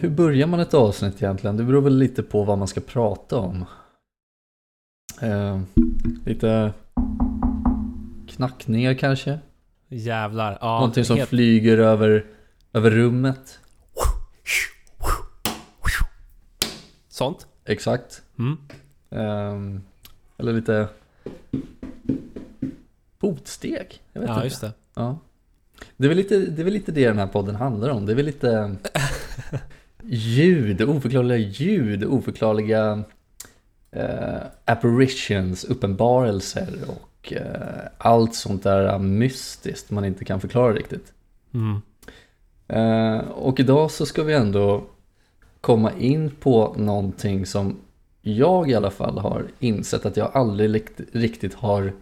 hur börjar man ett avsnitt egentligen? Det beror väl lite på vad man ska prata om. Eh, lite knackningar kanske? Jävlar. Ja, Någonting som helt- flyger över, över rummet. Sånt. Exakt. Mm. Ehm, eller lite fotsteg. Jag vet Ja, inte. just det. Ja. Det, är väl lite, det är väl lite det den här podden handlar om. Det är väl lite ljud, oförklarliga ljud, oförklarliga eh, apparitions, uppenbarelser och eh, allt sånt där mystiskt man inte kan förklara riktigt. Mm. Eh, och idag så ska vi ändå komma in på någonting som jag i alla fall har insett att jag aldrig riktigt har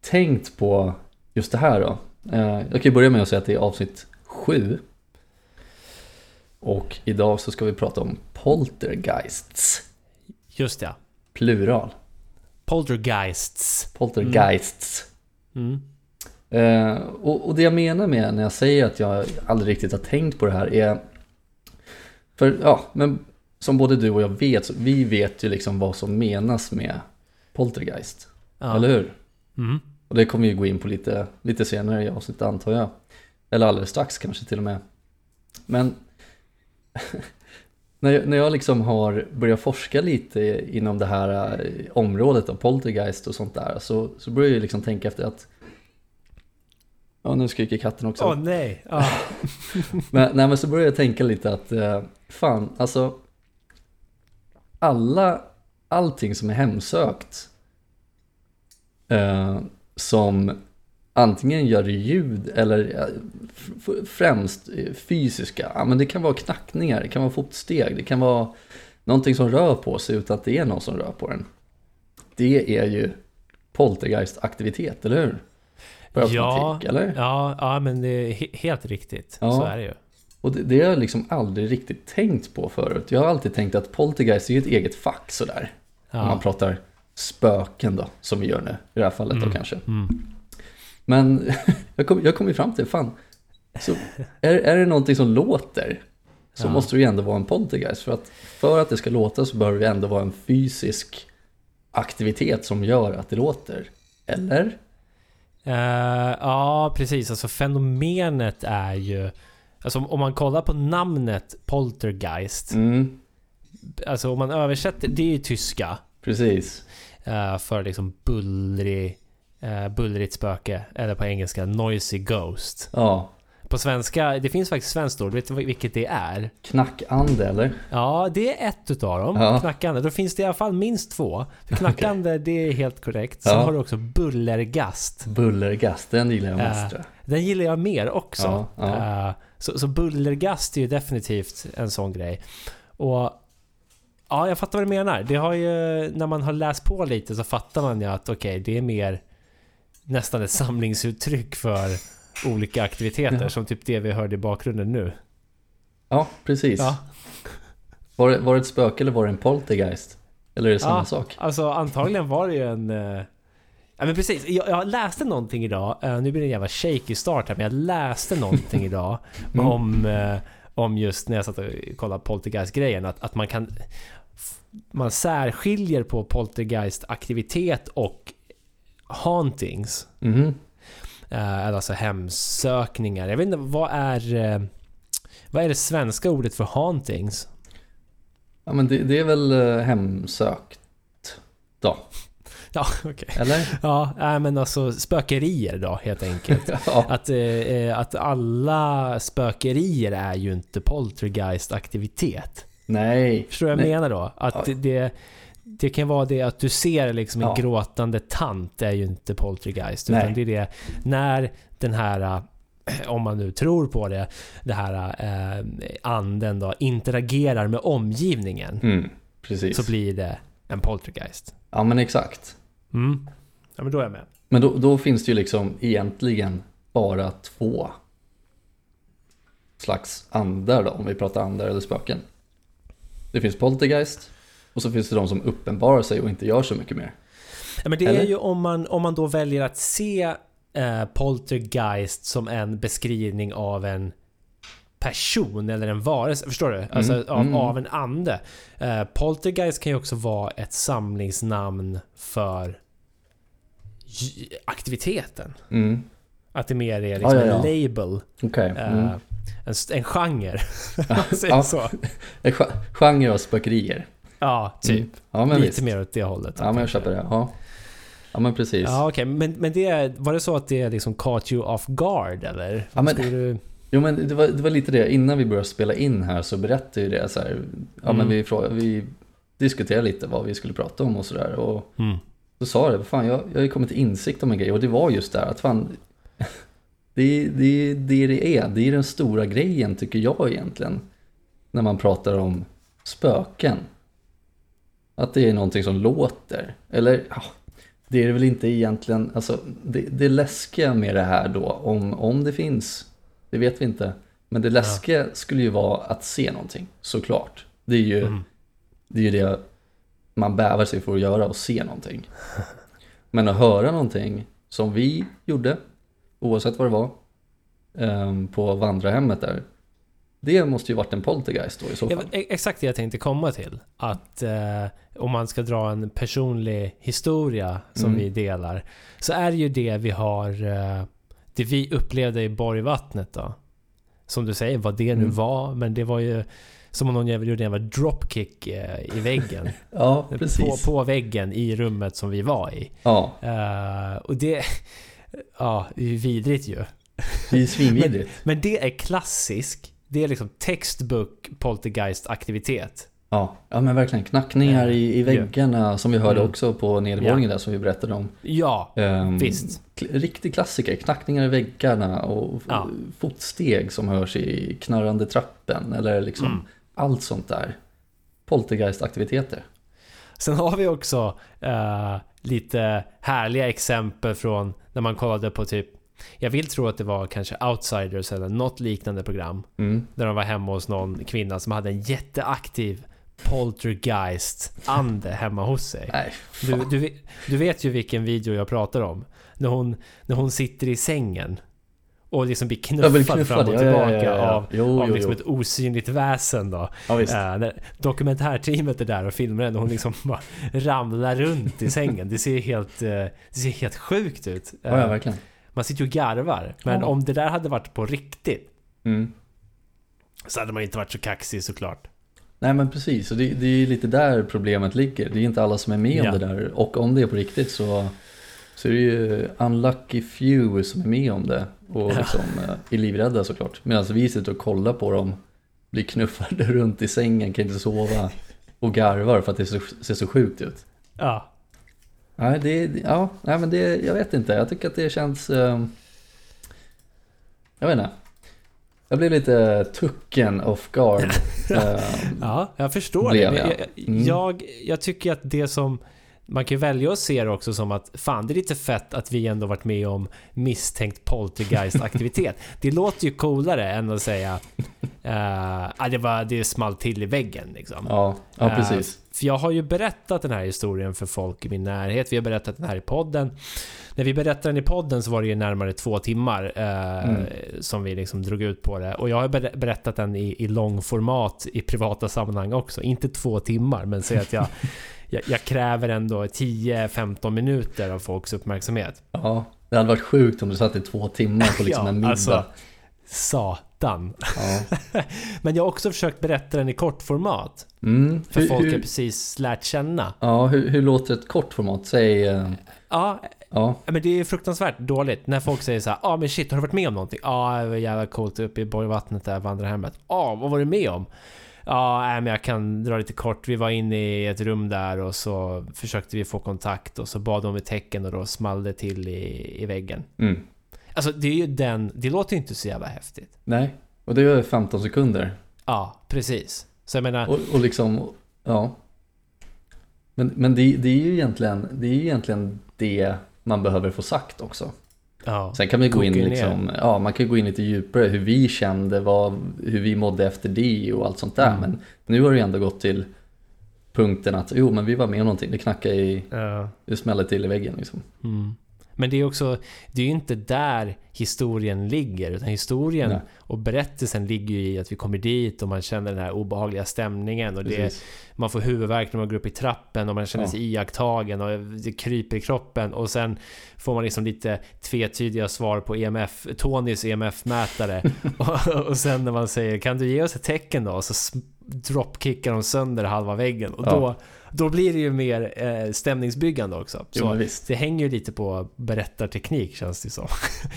tänkt på just det här då. Eh, jag kan ju börja med att säga att det är avsnitt 7. Och idag så ska vi prata om poltergeists, Just det. plural. Poltergeists. Poltergeists. Mm. Eh, och, och det jag menar med när jag säger att jag aldrig riktigt har tänkt på det här är För ja, men som både du och jag vet, vi vet ju liksom vad som menas med poltergeist. Ja. Eller hur? Mm. Och det kommer vi gå in på lite, lite senare i avsnittet antar jag. Eller alldeles strax kanske till och med. Men när, jag, när jag liksom har börjat forska lite inom det här eh, området av poltergeist och sånt där så, så börjar jag liksom tänka efter att Ja, nu skriker katten också. Åh nej. Ja. Men, nej, men så började jag tänka lite att eh, fan, alltså alla, allting som är hemsökt eh, som antingen gör ljud eller eh, främst eh, fysiska, ja, men det kan vara knackningar, det kan vara fotsteg, det kan vara någonting som rör på sig utan att det är någon som rör på den. Det är ju poltergeist-aktivitet, eller hur? Ja, eller? ja, ja, men det är he- helt riktigt. Ja. Så är det ju. Och det, det har jag liksom aldrig riktigt tänkt på förut. Jag har alltid tänkt att poltergeist är ju ett eget fack sådär. Om man Ja. pratar spöken då, som vi gör nu. I det här fallet då Mm. kanske. Mm. Men jag kom, jag kom ju fram till, fan, så är, är det någonting som låter så Ja. måste det ju ändå vara en poltergeist. För att, för att det ska låta så behöver det ändå vara en fysisk aktivitet som gör att det låter. Eller? Eh, ja, precis. Alltså fenomenet är ju... Alltså om man kollar på namnet Poltergeist. Mm, Alltså om man översätter, det är ju tyska. precis. eh, för liksom bullrig, uh, bullrigt spöke. Eller på engelska noisy ghost. Ja, På svenska, det finns faktiskt svenskt ord. Vet du vilket det är? knackande eller? Ja, det är ett utav dem. Ja. Knackande. Då finns det i alla fall minst två. För knackande, det är helt korrekt. Sen Ja. har du också bullergast. Bullergast, den gillar jag mest Äh, tror jag. Den gillar jag mer också. Ja. Eh, så, så bullergast är ju definitivt en sån grej. Och ja, jag fattar vad du menar. Det har ju, när man har läst på lite så fattar man ju att okej, det är mer nästan ett samlingsuttryck för olika aktiviteter Ja. som typ det vi hörde i bakgrunden nu. Ja, precis. Ja, Var, det, var det ett spöke eller var det en poltergeist? Eller är det samma Ja. sak? alltså antagligen var det ju en... eh, Ja men precis, jag, jag läste någonting idag, eh, nu blir det en jävla shaky start här, men jag läste någonting idag Mm. om, eh, om just när jag satt och kollade Poltergeist-grejen, att, att man kan... Man särskiljer på Poltergeist-aktivitet och hauntings. Mhm. Eh, alltså hemsökningar. Jag vet inte, vad är... eh, Vad är det svenska ordet för hauntings? Ja men det, det är väl eh, hemsökt då, Ja, okej. eller? Ja, nej, men alltså spökerier då helt enkelt. ja. Att, eh, att alla spökerier är ju inte poltergeist-aktivitet. Nej. Förstår du vad jag Nej. menar då? Att Ja. det, det kan vara det att du ser liksom en Ja. gråtande tant är ju inte poltergeist. Utan det är det när den här, eh, om man nu tror på det, det här eh, anden då interagerar med omgivningen. Mm, precis. Så blir det en poltergeist. Ja men exakt. Mm. Ja men då är jag med. Men då, då finns det ju liksom egentligen bara två slags andar då, om vi pratar andar eller spöken. Det finns poltergeist och så finns det de som uppenbarar sig och inte gör så mycket mer. Ja, men det Eller? är ju om man, om man då väljer att se eh, poltergeist som en beskrivning av en person eller en varelse. Förstår du? Alltså Mm, av, mm. av en ande. Eh, poltergeist kan ju också vara ett samlingsnamn för aktiviteten. Mm. Att det mer är liksom Ja, ja, ja. en label. Okej. eh, Mm. en, en genre. Ja. så. En gen- Genre av spökerier. Ja, typ. Mm. Ja men Lite visst. mer åt det hållet. Ja men jag köper det. Ja, ja men precis. Ja okej, men, men det, var det så att det liksom caught you off guard eller? Ja, men- du... Jo men det var, det var lite det, innan vi började spela in här så berättade ju det så här, ja Mm. men vi, vi diskuterade lite vad vi skulle prata om och sådär och Mm. så sa det, fan jag, jag har ju kommit till insikt om en grej och det var just där att fan det, det, det det är, det är den stora grejen tycker jag egentligen när man pratar om spöken. Att det är någonting som låter, eller ja, det är det väl inte egentligen, alltså det, det läskiga med det här då, om, om det finns, det vet vi inte. Men det läskiga skulle ju vara att se någonting, såklart. Det är ju, Mm. det, är ju det man bävar sig för att göra, och se någonting. Men att höra någonting som vi gjorde, oavsett vad det var, ehm, på vandrarhemmet där. Det måste ju varit en poltergeist då i så fall. men e- exakt det jag tänkte komma till. Att eh, om man ska dra en personlig historia som Mm. vi delar. Så är det ju det vi har... Eh, det vi upplevde i Borgvattnet då. Som du säger, vad det nu Mm. var. Men det var ju som om någon jävel gjorde en dropkick eh, i väggen. Ja, på, precis. på väggen i rummet som vi var i. Ja, Eh, och det... Ja, det är ju vidrigt ju. det är ju svinvidrigt. Men det är klassisk. Det är liksom textbook poltergeist-aktivitet. Ja, ja men verkligen. Knackningar i, i Ja. väggarna som vi hörde Mm. också på nedervåningen där som vi berättade om. Ja, Ehm, Visst. Riktig klassiker. Knackningar i väggarna och Ja. fotsteg som hörs i knarrande trappen eller liksom Mm. allt sånt där. Poltergeist-aktiviteter. Sen har vi också eh, lite härliga exempel från när man kollade på typ jag vill tro att det var kanske Outsiders eller något liknande program. Mm. Där de var hemma hos någon kvinna som hade en jätteaktiv poltergeist-ande hemma hos sig. Nej, Du, du, vet- du vet ju vilken video jag pratar om. När hon, när hon sitter i sängen. Och liksom blir knuffad knuffa fram och det. Ja, ja, tillbaka ja, av, Jo, av jo, liksom jo. ett osynligt väsen då. Ja, visst. Äh, dokumentärteamet är där och filmar den och hon liksom bara ramlar runt i sängen. Det ser helt, eh, det ser helt sjukt ut. Ja, ja, Eh, verkligen. Man sitter ju och garvar. Men Ja. om det där hade varit på riktigt Mm. så hade man inte varit så kaxig såklart. Nej men precis, och det, det är ju lite där problemet ligger. Det är inte alla som är med Ja. om det där. Och om det är på riktigt så, så är det ju unlucky few som är med om det. Och Ja. liksom eh, är livrädda såklart. Medan vi sitter och kollar på dem, blir knuffade runt i sängen, kan inte sova och garvar för att det ser, ser så sjukt ut. Ja. Nej, det, ja, nej men det, jag vet inte. Jag tycker att det känns... eh, jag vet inte. Jag blev lite tucken off guard. Eh, Ja, jag förstår det. Jag. jag, Mm. jag, jag tycker att det som... Man kan ju välja att se det också som att fan det är lite fett att vi ändå varit med om misstänkt poltergeist-aktivitet. det låter ju coolare än att säga uh, det, var, det small till i väggen liksom. ja, ja, Eh, precis. För jag har ju berättat den här historien för folk i min närhet. Vi har berättat den här i podden. När vi berättade den i podden så var det ju närmare två timmar eh, Mm. som vi liksom drog ut på det. Och jag har ber- berättat den i, i långformat i privata sammanhang också. Inte två timmar, men säg att jag, jag, jag kräver ändå 10-15 minuter av folks uppmärksamhet. Ja, det hade varit sjukt om du satt i två timmar på liksom Ja, en middag. alltså. Satan. Ja. Men jag har också försökt berätta den i kortformat. Mm. För Hur, folk hur, är precis lärt känna. ja, hur, hur låter ett kort format? Säg... eh, Ja, Ja, men det är fruktansvärt dåligt när folk säger så här, ja ah, men shit, har du varit med om någonting? Ja, det var jävla coolt uppe i Borgvattnet där, vandrarhemmet. Ja, ah, vad var du med om? Ja, nej, men jag kan dra lite kort. Vi var inne i ett rum där och så försökte vi få kontakt och så bad de om ett tecken och då small det till i, i väggen. mm. Alltså det är ju den, det låter ju inte så jävla häftigt. nej. Och det är 15 sekunder. Ja, precis. Så jag menar, Och, och liksom, ja. Men, men det, det är ju egentligen, det är ju egentligen det man behöver få sagt också. Ja. Sen kan vi gå in ner. liksom, ja man kan gå in lite djupare hur vi kände, vad, hur vi mådde efter det och allt sånt där. Mm. Men nu har det ju ändå gått till punkten att jo men vi var med om någonting, det knackade i, Ja. det smällde till i väggen liksom. Mm. Men det är också, det är ju inte där historien ligger. Utan historien Nej. och berättelsen ligger ju i att vi kommer dit och man känner den här obehagliga stämningen. Och det, man får huvudvärk när man går upp i trappen och man känner Ja. sig iakttagen och det kryper i kroppen. Och sen får man liksom lite tvetydiga svar på EMF, Tonys EMF-mätare. och, och sen när man säger kan du ge oss ett tecken då? Så s- dropkickar de sönder halva väggen. Och Ja. då, då blir det ju mer eh, stämningsbyggande också. Jo, Så visst. det hänger ju lite på berättarteknik känns det som.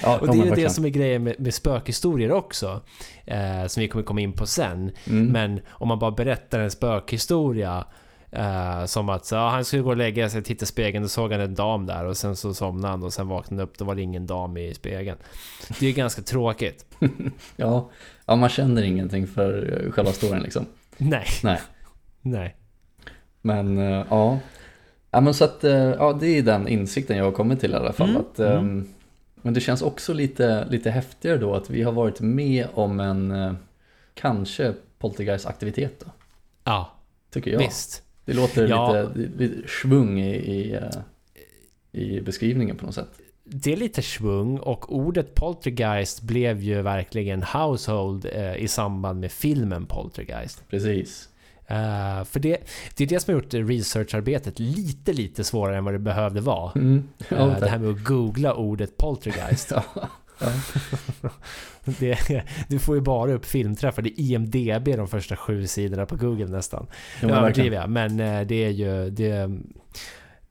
Ja, Och det är ju det som är grejen med, med spökhistorier också. Eh, som vi kommer komma in på sen. Mm. Men om man bara berättar en spökhistoria eh, som att så, ja, han skulle gå och lägga sig, titta i spegeln, då såg han en dam där och sen så somnade han och sen vaknade han upp, då var det ingen dam i spegeln. Det är ju ganska tråkigt. Ja, ja, man känner ingenting för eh, själva storyn liksom. Nej. Nej. Nej. Men eh, ja. ja, men så att eh, ja, det är den insikten jag har kommit till i alla fall. Mm, Att, ehm, Men det känns också lite, lite häftigare då att vi har varit med om en eh, kanske poltergeist-aktivitet då, Ja, tycker jag. visst. Det låter Ja. lite, lite svung i, i, i beskrivningen på något sätt. Det är lite svung och ordet poltergeist blev ju verkligen household eh, i samband med filmen Poltergeist. Precis. Eh, för det, det är det som har gjort researcharbetet lite, lite svårare än vad det behövde vara. Mm. Ja, Eh, det här med att googla ordet poltergeist. ja. Det, du får ju bara upp filmträffar. Det är IMDB de första sju sidorna på Google nästan. Nu men överdriver jag, men eh, det är ju... Det,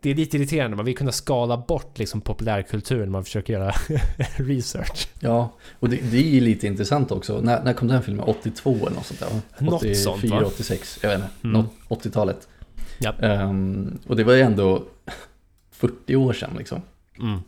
det är lite irriterande. Man vill kunna skala bort liksom populärkultur när man försöker göra research. Ja, och det, det är lite intressant också. När, när kom den filmen? 82 eller något sånt där? Något 84, sånt, va? 86, jag vet inte. Mm. Något 80-talet. Japp. Ehm, och det var ju ändå 40 år sedan liksom. Mm.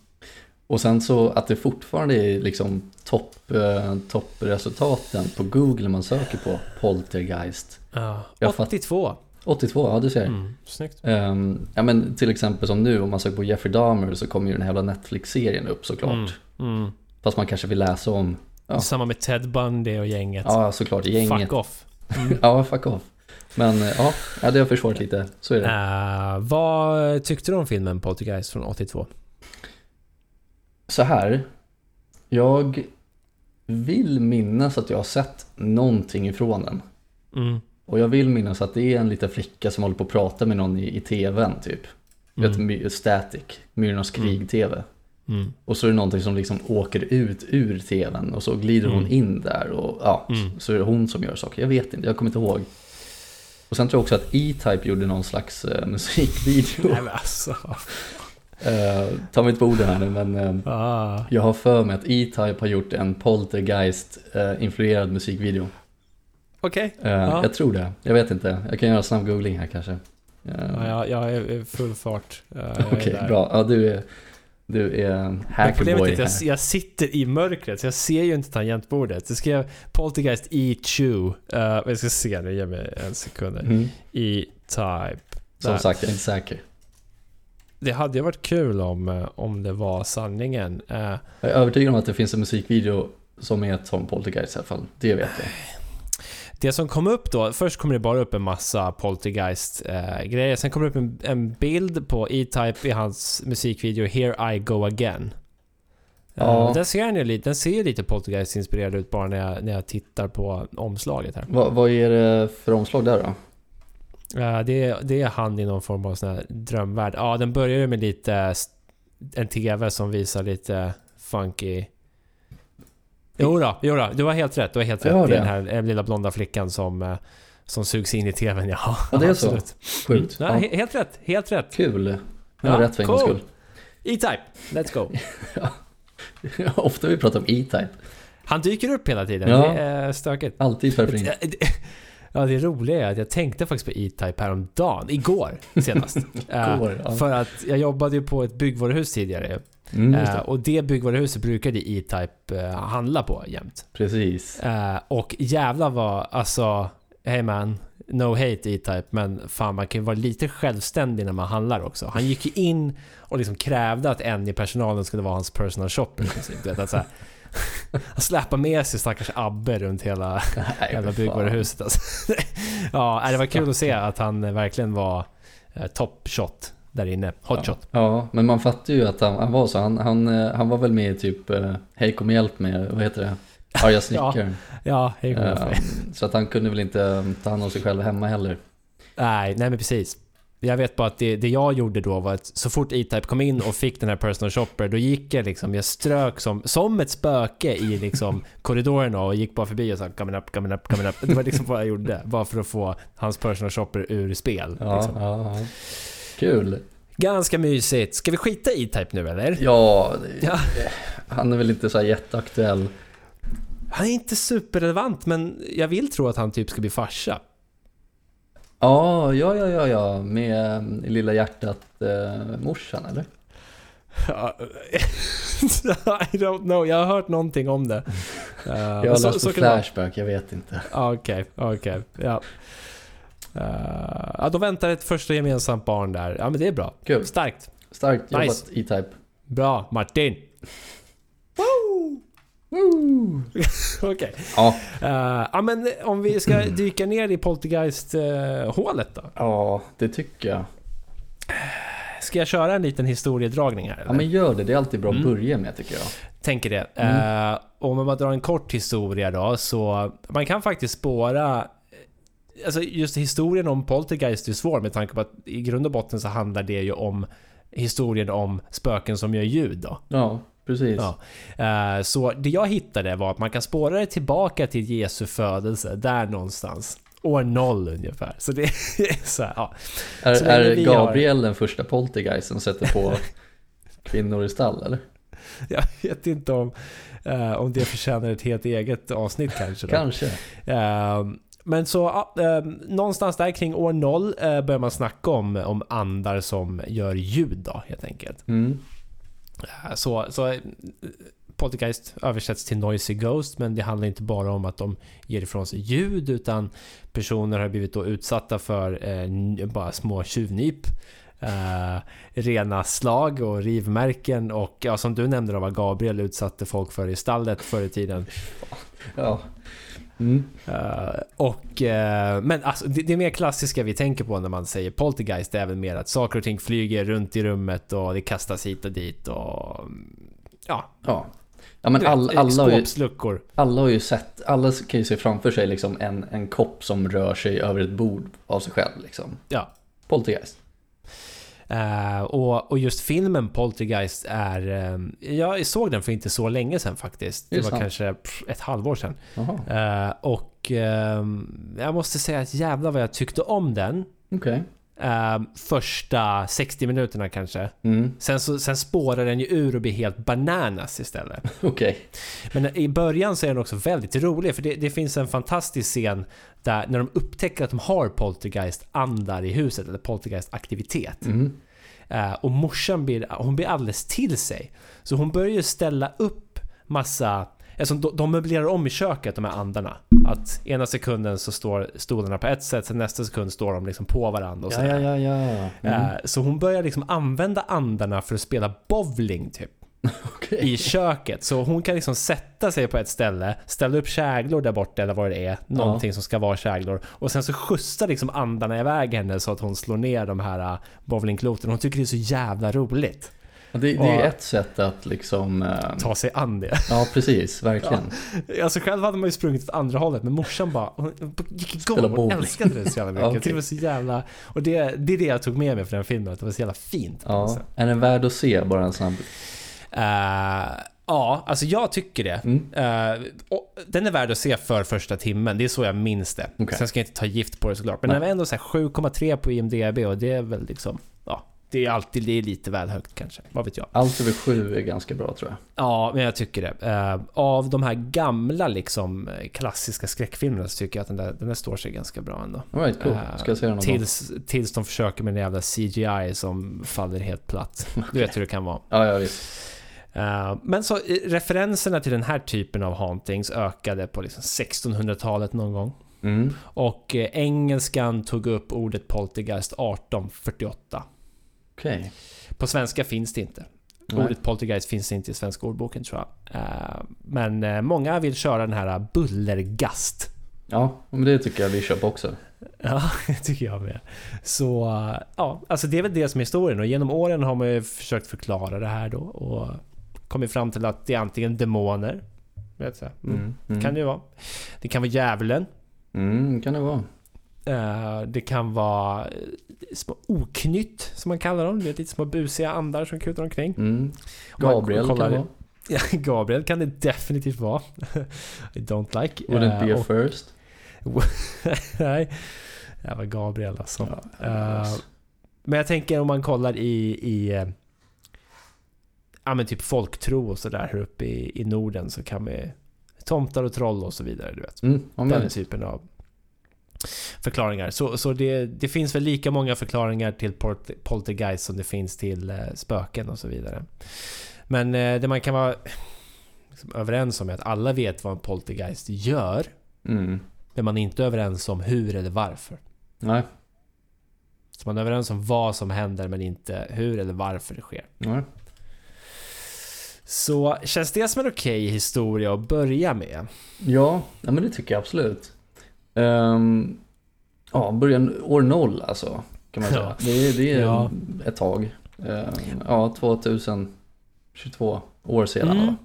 Och sen så att det fortfarande är liksom topp, eh, toppresultaten på Google man söker på Poltergeist. Ja, Jag fatt- 82. 82, ja du ser. Mm, snyggt. Ehm, ja men till exempel som nu om man söker på Jeffrey Dahmer så kommer ju den här jävla Netflix-serien upp såklart. Mm, mm. Fast man kanske vill läsa om, Ja. Samma med Ted Bundy och gänget. ja såklart gänget. Fuck off. Mm. Ja, fuck off. Men eh, ja, ja, det har försvarat lite, så är det. Eh, vad tyckte du om filmen Poltergeist från 82? Så här, jag vill minnas att jag har sett någonting ifrån den. Mm. Och jag vill minnas att det är en liten flicka som håller på att prata med någon i, i tvn typ. Mm. Vet, Static, Myrornas krig-tv. Mm. Och så är det någonting som liksom åker ut ur tvn och så glider hon Mm. in där och ja, Mm. så är det hon som gör saker. Jag vet inte, jag kommer inte ihåg. Och sen tror jag också att E-Type gjorde någon slags eh, musikvideo. Nej men alltså. Eh, ta mig inte på orden här nu men eh, Ah. jag har för mig att E-Type har gjort en Poltergeist-influerad musikvideo. Okej. Eh, Ja. Jag tror det, jag vet inte. Jag kan göra en snabb googling här kanske. Eh, Ja, jag, jag är full fart. Eh, Okej, där. bra. Ja, du är, du är hackerboy är att jag, här. jag sitter i mörkret, så jag ser ju inte tangentbordet. Jag skrev Poltergeist E2. Uh, jag ska se nu, ge mig en sekund. Mm. E-Type. Som Där. sagt, jag är inte säker. Det hade ju varit kul om, eh, om det var sanningen. Eh, Jag är övertygad om att det finns en musikvideo som är som Poltergeist i alla fall. Det vet jag. Det som kom upp då, först kommer det bara upp en massa Poltergeist-grejer. Sen kommer det upp en, en bild på E-Type i hans musikvideo Here I Go Again. Ja. Uh, den ser ju lite, den ser ju lite Poltergeist-inspirerad ut bara när jag, när jag tittar på omslaget här. Vad, vad är det för omslag där då? Uh, det, det är han i någon form av sån här drömvärld. Ja, den börjar ju med lite... En TV som visar lite funky... Jo då, jo då, du har helt rätt. Du har helt Ja, rätt. Det är den här eh, lilla blonda flickan som, eh, som sugs in i TVn. Ja, Ja, det är så. absolut. Sjukt. Mm. Ja, he- helt rätt. Helt rätt. kul. Jag Ja, har rätt för en cool. skull. E-Type, let's go. Ofta vi pratar om E-Type. Han dyker upp hela tiden. Ja. Det är stökigt. Alltid in. Ja, det roliga är att jag tänkte faktiskt på E-Type häromdagen. Igår senast. Eh, Igår, ja. För att jag jobbade ju på ett byggvaruhus tidigare. Mm, Eh, det. och det byggvaruhuset brukade E-Type eh, handla på jämt. Precis. Eh, och jävla var alltså, hey man, no hate E-Type, men fan man kan ju vara lite självständig när man handlar också. Han gick ju in och liksom krävde att en i personalen skulle vara hans personal shopper. i princip. Du vet, att så här, han släpade med sig stackars Abbe runt hela Nej, fan. byggvaruhuset alltså. Ja, det var kul att se att han verkligen var eh, top shot. Där inne. Hotshot. Ja, ja, men man fattar ju att han, han var så. Han, han, eh, han var väl med i typ eh, Hej kom hjälp med, vad heter det? Arga snickaren. Ja, hej kom Eh, så att han kunde väl inte ta hand om sig själv hemma heller. Nej, nej men precis. Jag vet bara att det, det jag gjorde då var att så fort E-Type kom in och fick den här personal shopper, då gick jag liksom, jag strök som, som ett spöke i liksom korridorerna och gick bara förbi och sa coming up, coming up, coming up. Det var liksom vad jag gjorde, bara för att få hans personal shopper ur spel. Ja, Liksom. ja, ja. Kul. Ganska mysigt. Ska vi skita i E-Type nu eller? Ja, det, Ja. han är väl inte så jätteaktuell. Han är inte superrelevant, men jag vill tro att han typ ska bli farsa. Ja, ja, ja, ja, ja, med eh, lilla hjärtat eh, morsan eller? I don't know, jag har hört någonting om det. Uh, Jag har läst på kan det vara. Flashback, jag vet inte. Ja, Okej, okej. Ja. Uh, ja, då väntar ett första gemensamt barn där. Ja, men det är bra. Kul. Starkt. Starkt jobbat Nice. E-Type. Bra, Martin. Okej. Ja. Uh, ja, men om vi ska dyka ner i Poltergeist-hålet då. ja, det tycker jag. Ska jag köra en liten historiedragning här? Ja, Eller? men gör det. Det är alltid bra att Mm. börja med tycker jag. Tänker det. Mm. Eh, om man bara drar en kort historia då, så man kan faktiskt spåra Alltså just historien om Poltergeist är svår med tanke på att i grund och botten så handlar det ju om historien om spöken som gör ljud då. Ja, precis. Ja. Eh, så det jag hittade var att man kan spåra det tillbaka till Jesu födelse, där någonstans. År noll ungefär. Så det är så här, ja. Är, Så är vi har- Gabriel den första poltergeist som sätter på kvinnor i stall eller? Jag vet inte om, eh, om det förtjänar ett helt eget avsnitt kanske. Då. Kanske. Men så eh, någonstans där kring år noll eh, börjar man snacka om, om andar som gör ljud då helt enkelt. Mm. Eh, Så, så eh, Poltergeist översätts till Noisy Ghost men det handlar inte bara om att de ger ifrån sig ljud utan personer har blivit då utsatta för eh, bara små tjuvnyp. Eh, rena slag och rivmärken och ja, som du nämnde då vad Gabriel utsatte folk för i stallet förr i tiden. Ja. Mm. Eh, och, eh, men alltså, det, det mer klassiska vi tänker på när man säger poltergeist är väl mer att saker och ting flyger runt i rummet och det kastas hit och dit och... Ja, Ja. Ja men all, alla, har ju, alla har ju sett, alla kan ju se framför sig liksom en, en kopp som rör sig över ett bord av sig själv liksom. Ja. Poltergeist. Eh, och, och just filmen Poltergeist är... eh, jag såg den för inte så länge sedan faktiskt. Det var sant. kanske pff, ett halvår sedan. Eh, och ehm, jag måste säga att jävlar vad jag tyckte om den. okej. Eh, första 60 minuterna kanske. Mm. Sen, så, sen spårar den ju ur och blir helt bananas istället. Okej. Men i början så är den också väldigt rolig för det, det finns en fantastisk scen där när de upptäcker att de har poltergeist-andar i huset eller poltergeist-aktivitet. Mm. Eh, och morsan blir, hon blir alldeles till sig. Så hon börjar ju ställa upp massa Alltså de, de möblerar om i köket de här andarna. Att ena sekunden så står stolarna på ett sätt, sen nästa sekund står de liksom på varandra och Ja, sådär. ja, ja, ja. Mm. Eh, Så hon börjar liksom använda andarna för att spela bowling typ. Okej. I köket. Så hon kan liksom sätta sig på ett ställe, ställa upp käglor där borta eller vad det är. Någonting som ska vara käglor. Och sen så skjutsar liksom andarna iväg henne så att hon slår ner de här uh, bowlingkloten. Hon tycker det är så jävla roligt. Ja, Det, det är ju ett sätt att liksom... eh, Ta sig an det. Ja, precis. Verkligen. Alltså själv hade man ju sprungit åt andra hållet men morsan bara hon gick igång. Hon älskade det så jävla mycket. Ja, tyckte det var så jävla... Och det, det är det jag tog med mig från den filmen, att det var så jävla fint. Ja. sätt. Är den värd att se? Bara en snabb... Eh, ja, alltså jag tycker det. Mm. Och den är värd att se för första timmen, det är så jag minns det. Okej. Sen ska jag inte ta gift på det såklart. Men Nej. den var ändå så här 7,3 på IMDB och det är väl liksom... Det är alltid det är lite väl högt kanske. Vad vet jag. Allt över sju är ganska bra tror jag. Ja, men jag tycker det. Eh, av de här gamla liksom klassiska skräckfilmerna så tycker jag att den där, den där står sig ganska bra ändå. Alright, cool. Eh, Ska jag någon gång? Tills, tills de försöker med den jävla CGI som faller helt platt. Du vet hur det kan vara. Ja, ja visst. Eh, men så referenserna till den här typen av hauntings ökade på liksom 1600-talet någon gång. Mm. Och eh, engelskan tog upp ordet poltergeist 1848. Okej. På svenska finns det inte. Nej. Ordet poltergeist finns inte i svenska ordboken tror jag. Eh, men eh, många vill köra den här bullergast. Ja, men det tycker jag vi köper också. Ja, det tycker jag med. Så ja, alltså det är väl det som är historien och genom åren har man ju försökt förklara det här då och kommit fram till att det är antingen demoner, vet jag. Mm. Mm, mm. kan det ju vara. Det kan vara djävulen. Mm, kan det vara. Eh, Det kan vara eh, små oknytt som man kallar dem. Det är lite små busiga andar som kutar omkring. Mm. Gabriel kollar- kan vara. Ja, Gabriel kan det definitivt vara. I don't like. Wouldn't Eh, be a och- first. Nej, det var Gabriel alltså. Ja, men jag tänker om man kollar i, i ja, men typ folktro och sådär här uppe i, i Norden så kan vi tomtar och troll och så vidare. Du vet. Mm, Den typen av förklaringar. Så, så det, det finns väl lika många förklaringar till pol- poltergeist som det finns till eh, spöken och så vidare. Men eh, det man kan vara liksom, överens om är att alla vet vad en poltergeist gör. mm. Men man är inte överens om hur eller varför. Nej, Så man är överens om vad som händer men inte hur eller varför det sker. nej. Så känns det som en okej historia att börja med? Ja, ja, men det tycker jag absolut. Um, ja, början år noll alltså. Kan man säga. Det, är- det är Ja. ett tag. Ehm, ja, 2022 år sedan Mm. va?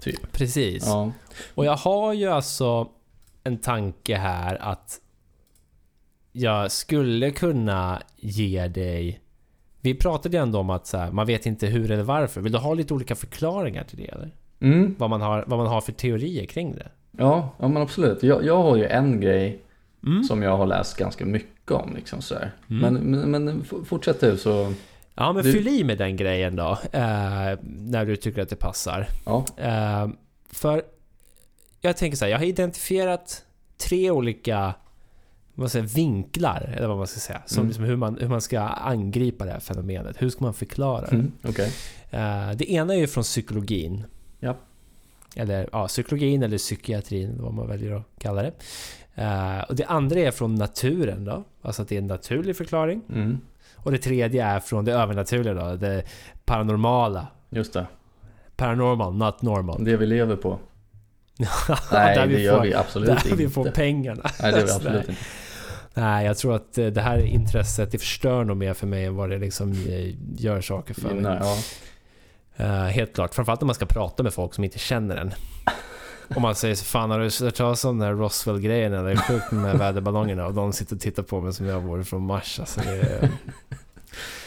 Typ. Precis. Ja. Och jag har ju alltså en tanke här att jag skulle kunna ge dig... Vi pratade ju ändå om att så här, man vet inte hur eller varför. Vill du ha lite olika förklaringar till det eller? Mm. Vad man har, vad man har för teorier kring det? Ja, ja, men absolut. Jag, jag har ju en grej Mm. som jag har läst ganska mycket om. Liksom, sådär. Mm. Men, men, men fortsätt du så... Ja, men Du- fyll i med den grejen då. Eh, när du tycker att det passar. Ja, Eh, för jag tänker så här, jag har identifierat tre olika vad säger, vinklar, eller vad man ska säga, som, Mm. liksom hur, man, hur man ska angripa det här fenomenet. Hur ska man förklara det? mm. okej. Eh, det ena är ju från psykologin. Ja. Eller ja, psykologin eller psykiatrin, vad man väljer att kalla det. Eh, och det andra är från naturen då, alltså att det är en naturlig förklaring. Mm. Och det tredje är från det övernaturliga då, det paranormala. Just det. Paranormal, not normal. Det vi lever på. Nej, där det vi gör får- vi absolut Där inte. vi får pengarna. Nej, det gör vi absolut inte. Nej, jag tror att eh, det här intresset det förstör nog mer för mig än vad det liksom eh, gör saker för mig. Nej, ja. Eh, helt klart. Framförallt när man ska prata med folk som inte känner en. Om man säger så fan har du hört talas om den här Roswell-grejen eller? Det är sjukt med de här väderballongerna och de sitter och tittar på mig som jag vore från Mars. Alltså, är...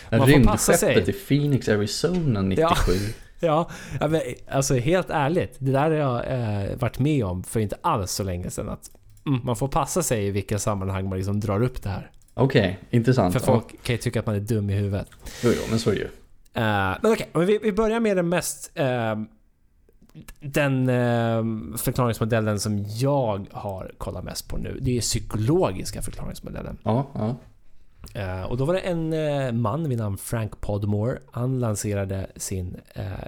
Man får passa sig. Rymdskeppet i Phoenix, Arizona 97. Ja, ja, men, alltså helt ärligt. Det där har jag eh, varit med om för inte alls så länge sedan. Att mm, man får passa sig i vilka sammanhang man liksom drar upp det här. Okej, intressant. För folk kan ju tycka att man är dum i huvudet. Jo, jo, men så är det ju. Eh, men okej, men vi, vi börjar med den mest... eh, den eh, förklaringsmodellen som jag har kollat mest på nu. Det är psykologiska förklaringsmodellen. Ja, ja. Eh, och då var det en eh, man vid namn Frank Podmore. Han lanserade sin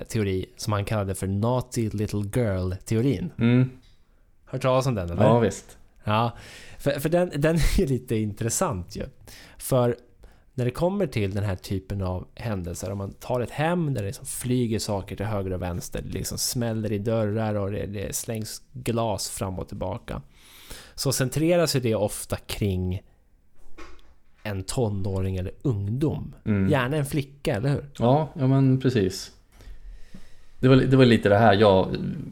teori som han kallade för Naughty Little Girl-teorin. Mm. Hört talas om den eller? Ja, visst. Ja, för, för den, den är ju lite intressant ju. För när det kommer till den här typen av händelser, om man tar ett hem där det liksom flyger saker till höger och vänster, det liksom smäller i dörrar och det, det slängs glas fram och tillbaka. Så centreras ju det ofta kring en tonåring eller ungdom. Mm. Gärna en flicka, eller hur? Ja, ja men precis. Det var, det var lite det här jag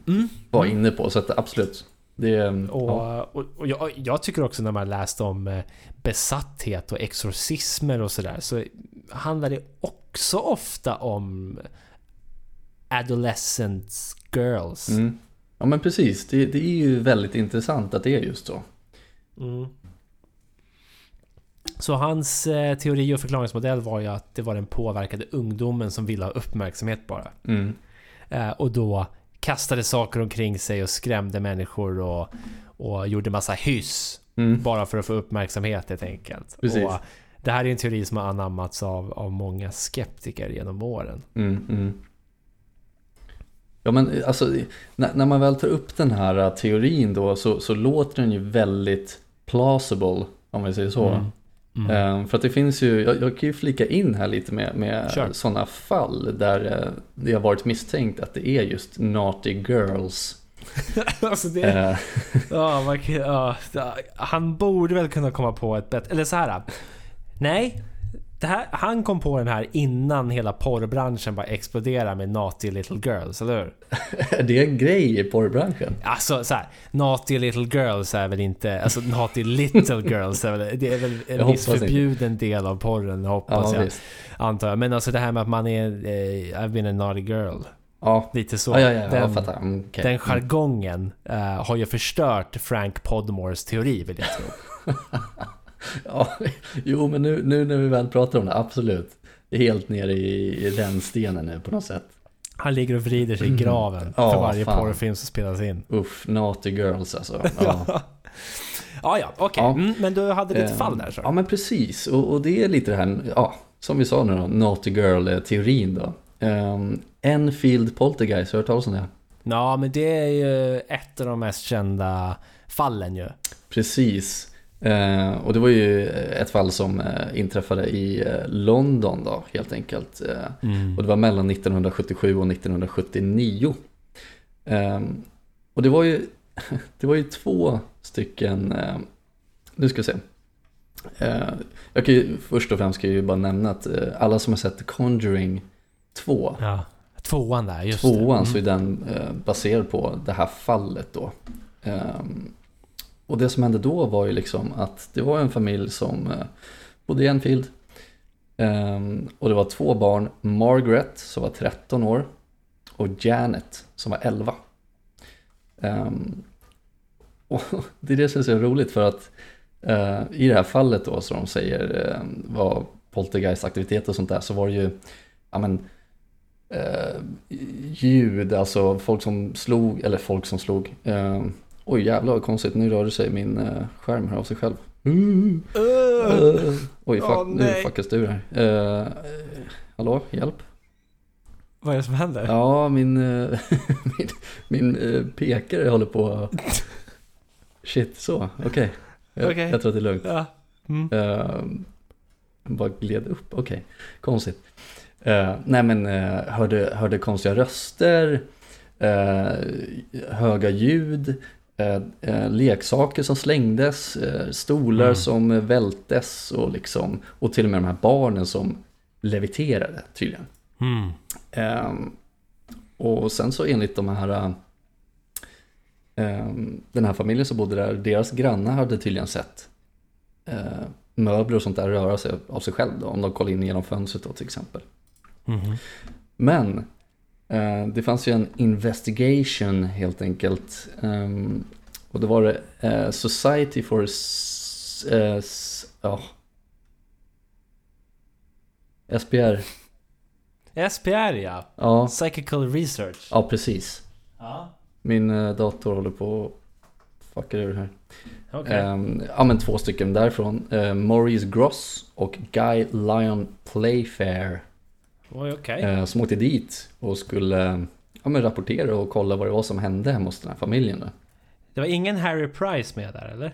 Mm. var inne på, så att absolut. Det, Och, ja. och, och jag, jag tycker också när man läst om eh, besatthet och exorcismer och sådär så handlar det också ofta om adolescent girls. Mm. ja, men precis. Det, det är ju väldigt intressant att det är just så. Mm. Så hans eh, teori och förklaringsmodell var ju att det var den påverkade ungdomen som ville ha uppmärksamhet bara. Mm. Eh, och då kastade saker omkring sig och skrämde människor och, och gjorde massa hyss. Mm. Bara för att få uppmärksamhet helt enkelt. Det här är en teori som har anammats av, av många skeptiker genom åren. Mm, mm. Ja men alltså, när, när man väl tar upp den här uh, teorin då så, så låter den ju väldigt plausible, om vi säger så. Mm. Ehm, för att det finns ju, jag, jag kan ju flika in här lite med, med sådana fall där eh, det har varit misstänkt att det är just naughty girls alltså det... Eh, kan, ja, ja, han borde väl kunna komma på ett bättre... Eller så här. Nej. Det här, han kom på den här innan hela porrbranschen bara exploderade med Naughty Little Girls, eller hur? är det en grej i porrbranschen? Alltså så här, Naughty Little Girls är väl inte... Alltså Naughty Little Girls är väl... Det är väl Jag en viss hoppas inte. förbjuden del av porren, hoppas Ja, jag. visst. Antar jag. Men alltså det här med att man är... Eh, I've been a naughty girl. Ja, Lite så. ja, ja, ja jag Den- fattar. Mm, okej. Den jargongen eh, har ju förstört Frank Podmores teori vill jag tro. Ja, jo, men nu, nu när vi väl pratar om det, absolut. Det är helt nere i, i den stenen nu på något sätt. Han ligger och vrider sig i graven Mm. För varje fan. porrfilm som spelas in. Uff, naughty girls alltså. Ja. Ja, ja, okej. Ja. Mm, men du hade ditt Eh, fall där så. Ja, men precis. Och, och det är lite det här, ja, som vi sa nu då, naughty girl-teorin då. Um, Enfield Poltergeist, har du hört talas om det? Ja, men det är ju ett av de mest kända fallen ju. Precis. Eh, och det var ju ett fall som eh, inträffade i eh, London då, helt enkelt. Eh, Mm. Och det var mellan 1977 och 1979. Ehm, och det var ju, det var ju två stycken, eh, nu ska vi se. Eh, jag kan ju, först och främst ska jag ju bara nämna att alla som har sett Conjuring 2, Ja. Tvåan där, just tvåan det. så är den eh, baserad på det här fallet då. Ehm, och det som hände då var ju liksom att det var en familj som eh, bodde i Enfield. Ehm, och det var två barn, Margaret som var 13 år och Janet som var 11. Ehm, och det är det som är så roligt för att eh, i det här fallet då som de säger eh, var poltergeistaktivitet och sånt där så var det ju ja, men, eh, ljud, alltså folk som slog, eller folk som slog. Eh, oj jävlar vad konstigt, nu rörde sig min eh, skärm här av sig själv. Eh, oj, fuck, Åh, nu fuckas ur här. Eh, hallå, hjälp? Vad är det som händer? Ja, min, eh, min, min pekare håller på... Shit, så, okej. Jag, Okej. jag tror att det är lugnt. Ja. Mm. Uh, bara gled upp, okej. Konstigt. Eh, nej men uh, hörde, hörde konstiga röster, höga ljud, leksaker som slängdes, eh, stolar Mm. som eh, vältes och liksom, och till och med de här barnen som leviterade tydligen. Mm. Ehm, och sen så enligt de här ehm, den här familjen som bodde där, deras grannar hade tydligen sett eh, möbler och sånt där röra sig av sig själv då, om de kollade in genom fönstret då till exempel. Mhm. Men eh, det fanns ju en investigation helt enkelt. ehm, och det var det eh, Society for... Eh, ja. SPR. SPR ja. Ja, Psychical Research. ja precis. Ja. Min eh, dator håller på att fucka ur här. Okej. Ehm, ja men två stycken därifrån. Uh, Maurice Gross och Guy Lyon Playfair. Oj, okej. eh, som åkte dit och skulle ja, men rapportera och kolla vad det var som hände hemma hos den här familjen. Då. Det var ingen Harry Price med där eller?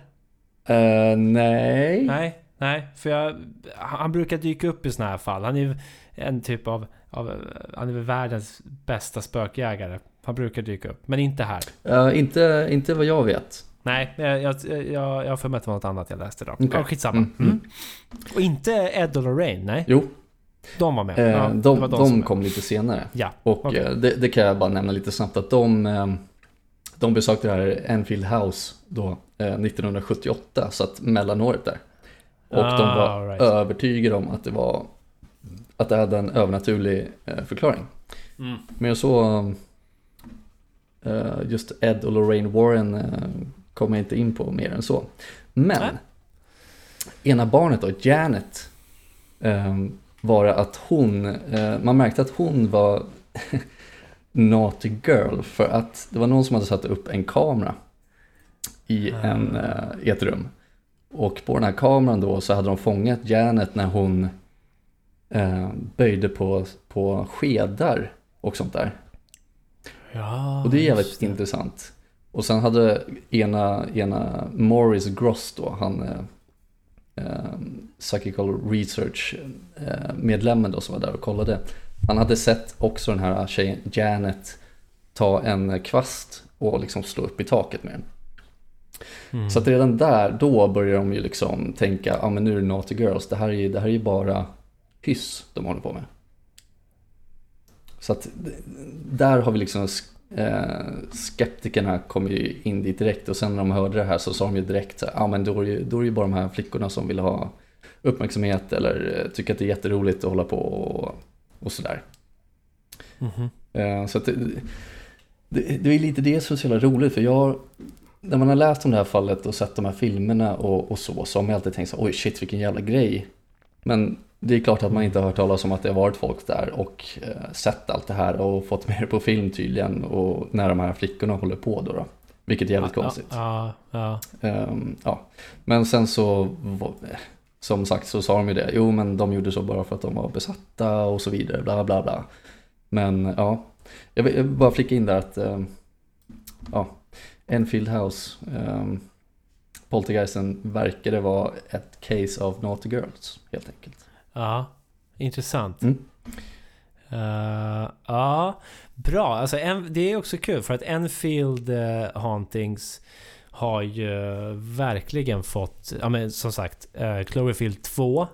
Eh, nej. Nej, nej. För jag, han brukar dyka upp i såna här fall. Han är ju en typ av, av... Han är världens bästa spökjägare. Han brukar dyka upp. Men inte här. Eh, inte, inte vad jag vet. Nej, jag, jag, jag, jag har för mig att det var något annat jag läste då. Okej. Ja, skitsamma. Mm, Mm. mm. Och inte Ed och Lorraine, nej. Jo, De var med. eh, Ja, de, var de, som- kom lite senare. Ja, Och okej. eh, det, det kan jag bara nämna lite snabbt att de, eh, de besökte det här Enfield House då, eh, 1978, så att mellanåret där. Och de Ah, var all right. övertygade om att det var att det hade en övernaturlig eh, förklaring. Mm. Men eh, just Ed och Lorraine Warren eh, kom jag inte in på mer än så. Men Nej. ena barnet då, Janet, var det att hon, eh, man märkte att hon var naughty girl för att det var någon som hade satt upp en kamera i, en, eh, i ett rum. Och på den här kameran då så hade de fångat Janet när hon eh, böjde på, på skedar och sånt där. Ja, Och det är jävligt intressant. Och sen hade ena, ena Morris Gross då, han eh, Psychical Research eh, då som var där och kollade. Han hade sett också den här tjejen Janet ta en kvast och liksom slå upp i taket med den. Mm. Så att redan där, då börjar de ju liksom tänka, ja ah, men nu är det Naughty Girls, det här är ju, det här är ju bara hyss de håller på med. Så att där har vi liksom eh, skeptikerna kom ju in dit direkt och sen när de hörde det här så sa de ju direkt så ja ah, men då är, det ju, då är det ju bara de här flickorna som vill ha uppmärksamhet eller eh, tycker att det är jätteroligt att hålla på och, och sådär. Mhm. Eh, Så att det, det, det är lite det som är så jävla roligt för jag när man har läst om det här fallet och sett de här filmerna och, och så så har man alltid tänkt så oj shit vilken jävla grej. Men det är klart att man inte har hört talas om att det har varit folk där och eh, sett allt det här och fått med det på film tydligen och när de här flickorna håller på då. då vilket är jävligt ja, konstigt. Ja, ja. Ehm, ja. Men sen så, som sagt så sa de ju det, jo men de gjorde så bara för att de var besatta och så vidare, bla bla bla. Men ja, jag vill bara flika in där att, ehm, ja, Enfield House, um, Poltergeisten verkade vara ett case of Naughty Girls, helt enkelt. Ja. Intressant. Mm. Eh, ja, bra. Alltså, en, det är också kul för att Enfield uh, Hauntings har ju verkligen fått, ja men som sagt, uh, Cloverfield 2.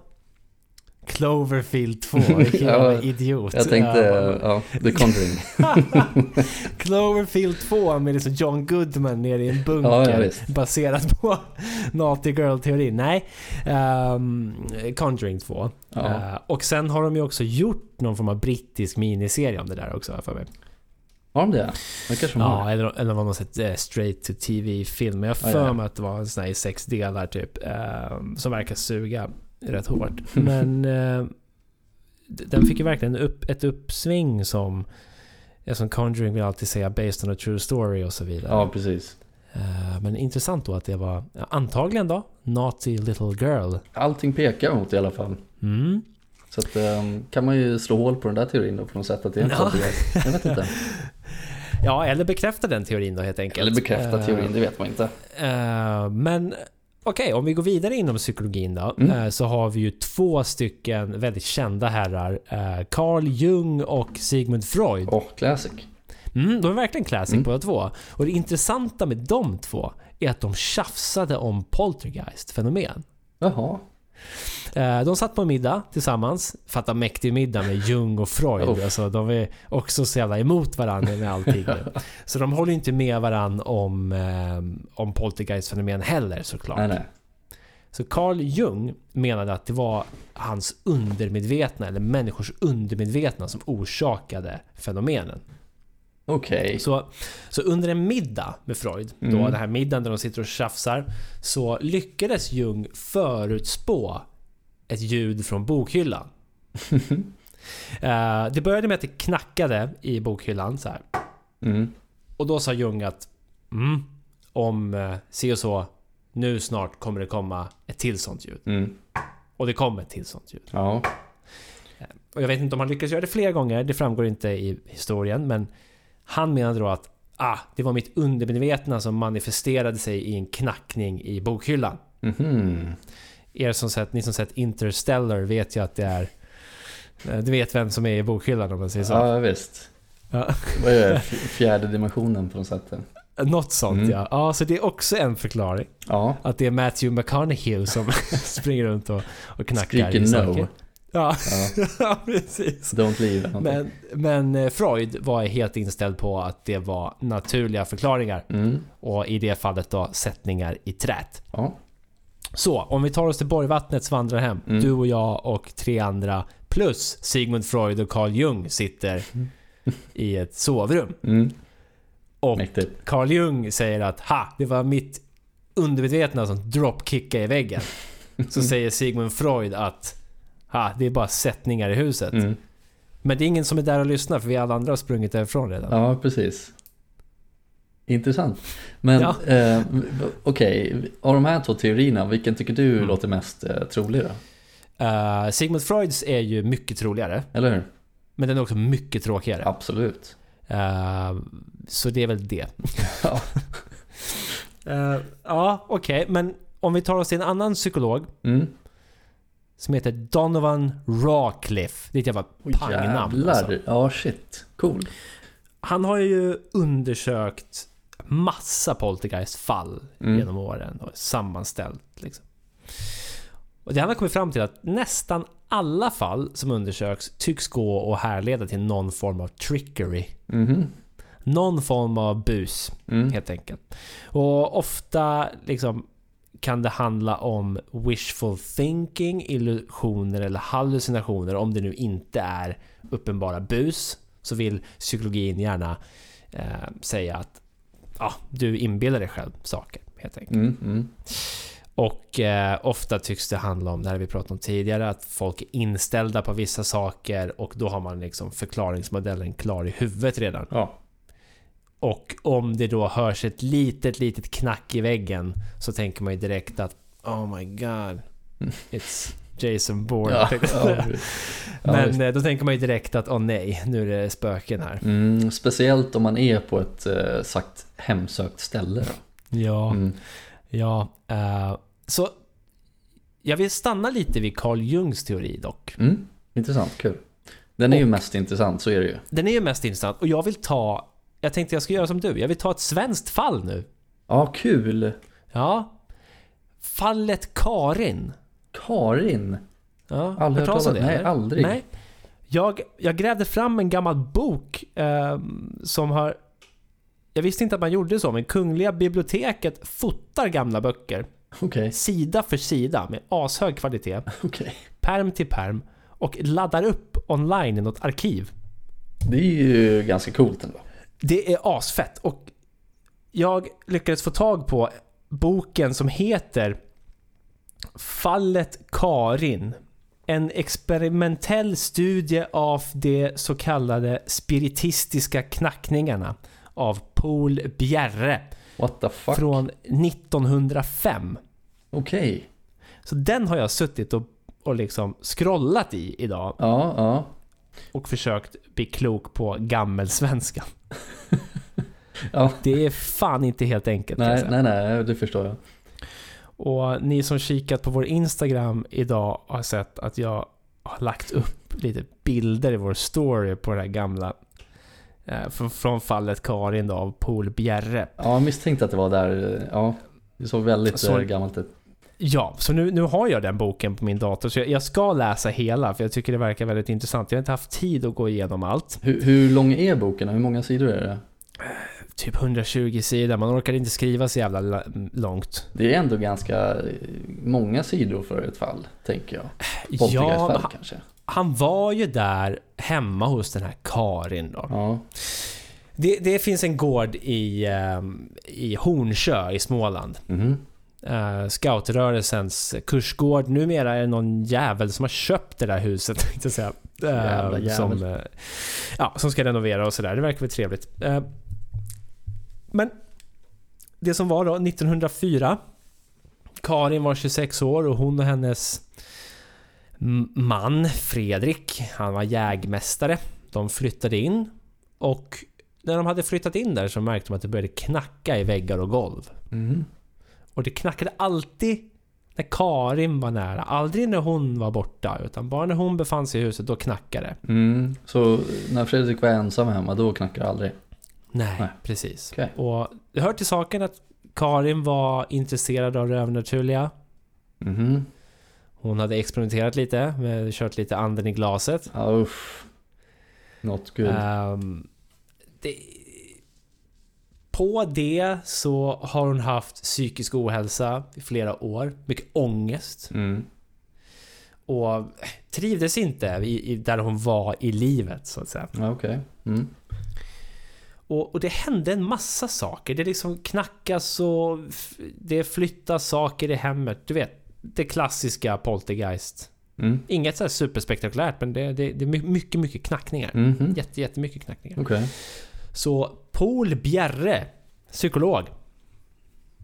Cloverfield 2, vilken Ja, idiot. Jag tänkte, Ja, ja, The Conjuring. Cloverfield 2 med liksom John Goodman nere i en bunker. Ja, baserat på Naughty Girl-teorin. Nej, um, Conjuring 2. Ja. Eh, och sen har de ju också gjort någon form av brittisk miniserie om det där också för mig. Har de det? Det kanske de har. Ja, eller, eller var någon sån eh, straight to TV-film. Men jag har för mig att det var en sån här i sex delar typ. ehm, som verkar suga rätt hårt. Men eh, den fick ju verkligen upp, ett uppsving som... ja, Som Conjuring vill alltid säga based on a true story och så vidare. Ja, precis. Eh, men intressant då att det var, antagligen då, Naughty Little Girl. Allting pekar mot i alla fall. Mm. Så att, ehm, kan man ju slå hål på den där teorin då på något sätt att det är en Ja. Jag vet inte. Ja, eller bekräfta den teorin då helt enkelt. Eller bekräfta Eh, teorin, det vet man inte. Eh, men okej, om vi går vidare inom psykologin då. Mm. eh, så har vi ju två stycken väldigt kända herrar. eh, Carl Jung och Sigmund Freud. Åh, classic. Mm, de är verkligen classic Mm. båda två. Och det intressanta med de två är att de tjafsade om poltergeist-fenomen. Jaha. Eh, De satt på middag tillsammans. Fatta mäktig middag med Jung och Freud. Oh. Alltså, de är också så jävla emot varandra med allting. Så de håller inte med varandra om, eh, om poltergeist-fenomen heller såklart. Nej, nej. Så Carl Jung menade att det var hans undermedvetna, eller människors undermedvetna som orsakade fenomenen. Okej. Så, så under en middag med Freud, då Mm. den här middagen där de sitter och tjafsar, så lyckades Jung förutspå ett ljud från bokhyllan. Eh, det började med att det knackade i bokhyllan så här. Mm. Och då sa Jung att mm, om eh, se och så, nu snart kommer det komma ett till sånt ljud. Mm. Och det kom ett till sånt ljud. Ja. Och jag vet inte om han lyckas göra det fler gånger, det framgår inte i historien, men han menade då att ah, det var mitt undermedvetna som manifesterade sig i en knackning i bokhyllan. Mhm. Er som sett, ni som sett Interstellar vet ju att det är... eh, Du vet vem som är i bokhyllan om man säger så. Ja, visst. Ja. Vad är det? Fjärde dimensionen på något sätt. Något sånt Mm. ja. Ja, så det är också en förklaring. Ja. Att det är Matthew McConaughey som springer runt och, och knackar Skriker i no. saker. Ja, ja. ja precis. Don't leave. Men, men eh, Freud var helt inställd på att det var naturliga förklaringar. Mm. Och i det fallet då sättningar i trät. Ja. Så, om vi tar oss till Borgvattnets vandrarhem. Mm. Du och jag och tre andra plus Sigmund Freud och Carl Jung sitter i ett sovrum. Mm. Och Mäktigt. Carl Jung säger att ha, det var mitt undermedvetna som dropkickade i väggen. Så säger Sigmund Freud att ha, det är bara sättningar i huset. Mm. Men det är ingen som är där och lyssnar för vi alla andra har sprungit därifrån redan. Ja, precis. Intressant. Men Ja. eh, okej, av de här två teorierna, vilken tycker du Mm. låter mest eh, trolig då? Eh, Sigmund Freuds är ju mycket troligare. Eller hur? Men den är också mycket tråkigare. Absolut. Eh, så det är väl det. Ja. Eh, ja, okej. Men om vi tar oss till en annan psykolog Mm. som heter Donovan Rawcliffe. Det är ett jävla Oj, pangnamn. jävlar. Alltså. Ja, shit. Cool. Han har ju undersökt massa poltergeist-fall Mm. genom åren och sammanställt. Liksom. Och det han har kommit fram till att nästan alla fall som undersöks tycks gå att härleda till någon form av trickery. Mhm. Någon form av bus, Mm. helt enkelt. Och ofta liksom kan det handla om wishful thinking, illusioner eller hallucinationer. Om det nu inte är uppenbara bus så vill psykologin gärna eh, säga att ja, du inbillar dig själv saker, helt enkelt. Mm. Mm. Och eh, ofta tycks det handla om, det här vi pratat om tidigare, att folk är inställda på vissa saker och då har man liksom förklaringsmodellen klar i huvudet redan. Ja. Och om det då hörs ett litet, litet knack i väggen så tänker man ju direkt att Oh my god, it's Jason Bourne. Ja, ja. Ja, Men visst. eh, då tänker man ju direkt att åh nej, nu är det spöken här. Mm, speciellt om man är på ett eh, sagt hemsökt ställe. Då. Ja, Mm. ja. eh, så jag vill stanna lite vid Carl Jungs teori dock. Mm. Intressant, kul. Den är ju Och- mest intressant, så är det ju. Den är ju mest intressant och jag vill ta Jag tänkte jag ska göra som du, jag vill ta ett svenskt fall nu. Ja, kul. Ja. Fallet Karin. Karin. Ja, Aldrig hört talas om talas- nej, eller? aldrig. Nej. Jag, jag grävde fram en gammal bok eh, som har... Jag visste inte att man gjorde så, men Kungliga biblioteket fotar gamla böcker. Okej, Sida för sida med ashög kvalitet. okej. Perm till perm. Och laddar upp online i något arkiv. Det är ju ganska coolt ändå. Det är asfett. Och jag lyckades få tag på boken som heter Fallet Karin. En experimentell studie av de så kallade spiritistiska knackningarna av Paul Bjerre What the fuck? från 1905. Okej. Så den har jag suttit och, och liksom scrollat i idag Ja, ja. och försökt bli klok på gammelsvenska. ja. Det är fan inte helt enkelt. Nej, nej, nej, det förstår jag. Och ni som kikat på vår Instagram idag har sett att jag har lagt upp lite bilder i vår story på det här gamla eh, från, fallet Karin då av Paul Bjerre. Ja, jag misstänkte att det var där. eh, Ja, det såg väldigt Så- eh, gammalt ut. Ja, så nu, nu har jag den boken på min dator så jag, jag ska läsa hela för jag tycker det verkar väldigt intressant. Jag har inte haft tid att gå igenom allt. Hur, hur lång är boken? Hur många sidor är det? Typ 120 sidor, man orkar inte skriva så jävla la- långt. Det är ändå ganska eh, många sidor för ett fall, tänker jag. Ja, men han, kanske. han var ju där hemma hos den här Karin då. Ja, Det, det finns en gård i, ehm, i Hornsjö i Småland. mhm. Uh, scoutrörelsens kursgård. Numera är det någon jävel som har köpt det där huset, tänkte jag säga. Jävel. som, eh, ja, som ska renovera och sådär. Det verkar väl trevligt. Men det som var då 1904. Karin var 26 år och hon och hennes man Fredrik, han var jägmästare. De flyttade in och när de hade flyttat in där så märkte de att det började knacka i väggar och golv. Mhm. Och det knackade alltid när Karin var nära. Aldrig när hon var borta. Utan bara när hon befann sig i huset, då knackade det. Mm. Så när Fredrik var ensam hemma, då knackade det aldrig? Nej, Nej. precis. Okej. Och det hör till saken att Karin var intresserad av det övernaturliga. Mhm. Hon hade experimenterat lite, med, kört lite anden i glaset. Ja, usch. Not good. Ehm, det, på det så har hon haft psykisk ohälsa i flera år. Mycket ångest. Mm. Och trivdes inte i, i, där hon var i livet så att säga. Okej. Mm. Och, och det hände en massa saker. Det liksom knackas och det flyttas saker i hemmet. Du vet, det klassiska poltergeist. Mm. Inget så här superspektakulärt men det, det, det är my- mycket, mycket knackningar. Mhm. Jätte, jättemycket knackningar. Okej. Så Paul Bjerre, psykolog.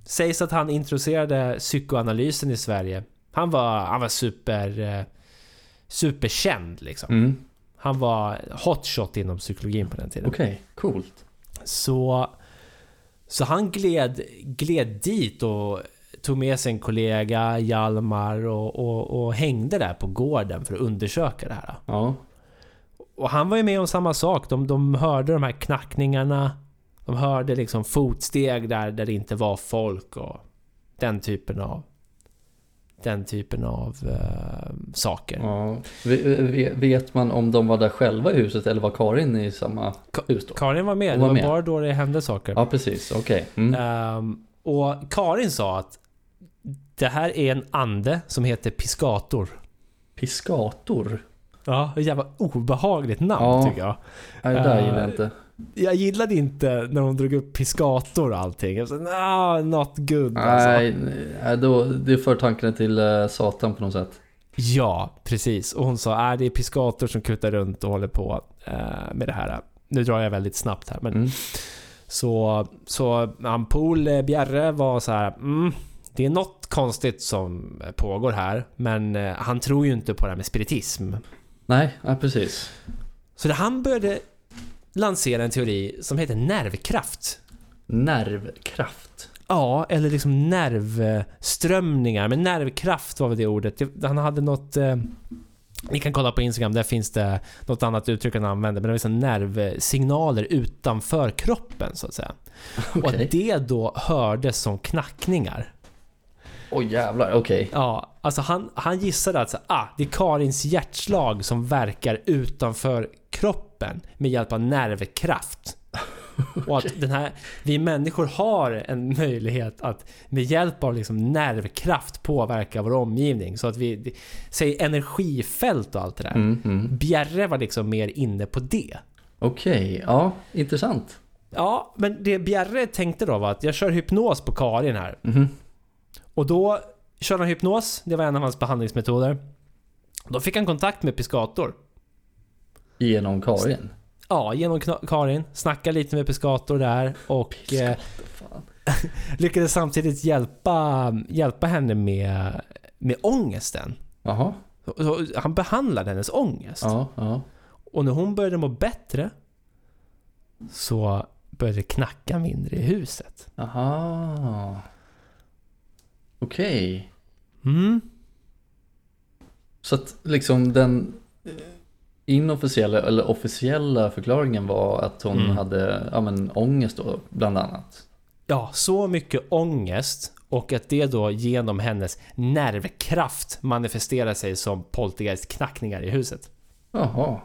Sägs att han introducerade psykoanalysen i Sverige. Han var, han var super... eh, Superkänd liksom. Mm. Han var hotshot inom psykologin på den tiden. Okej, coolt. Så, så han gled, gled dit och tog med sig en kollega, Hjalmar, och, och, och hängde där på gården för att undersöka det här. Ja. Och han var ju med om samma sak. De, de hörde de här knackningarna. De hörde liksom fotsteg där, där det inte var folk och den typen av den typen av eh, saker. Ja. Ve- ve- Vet man om de var där själva i huset eller var Karin i samma hus då? Karin var med, Hon det var med. bara då det hände saker. Ja, precis. Okej. Mm. Ehm, och Karin sa att det här är en ande som heter Piscator. Piskator? Ja, ett jävla obehagligt namn Ja. tycker jag. Nej, det där gillar jag inte. Jag gillade inte när hon drog upp Piscator och allting. Jag sa, nah, not good alltså. Nej, nej då, det för tankarna till eh, Satan på något sätt. Ja, precis. Och hon sa, äh, det är Piscator som kutar runt och håller på eh, med det här. Nu drar jag väldigt snabbt här, men Mm. Så, så Ampol eh, Bjerre var så här, mm, det är något konstigt som pågår här, men han tror ju inte på det här med spiritism. Nej, ja, precis. Så det, han började lansera en teori som heter nervkraft. Nervkraft. Ja, eller liksom nervströmningar. Men nervkraft var väl det ordet. Det- Han hade något... Eh, ni kan kolla på Instagram, där finns det något annat uttryck han använder. Men det var liksom nervsignaler utanför kroppen, så att säga. Och Okej. att det då hördes som knackningar. Oj jävlar, okej. Ja, alltså han, han gissade att så, ah, det är Karins hjärtslag som verkar utanför kroppen med hjälp av nervkraft. Och att den här, vi människor har en möjlighet att med hjälp av liksom nervkraft påverka vår omgivning. Så att vi, säg energifält och allt det där. Mm, mm. Bjerre var liksom mer inne på det. Okej, ja, intressant. Ja, men det Bjerre tänkte då var att jag kör hypnos på Karin här. Mhm. Och då körde han hypnos, det var en av hans behandlingsmetoder. Då fick han kontakt med Piscator. Genom Karin. Ja, genom Karin. Snackade lite med Piscator där och eh, Fan. lyckades samtidigt hjälpa, hjälpa henne med, med ångesten. Jaha, han behandlade hennes ångest. ja, ja. Och när hon började må bättre så började det knacka mindre i huset. Aha. Okej. Mm. Så att liksom den eh, inofficiella eller officiella förklaringen var att hon Mm. hade ja, men, ångest då, bland annat. Ja, så mycket ångest och att det då genom hennes nervkraft manifesterar sig som poltergeist-knackningar i huset. Jaha.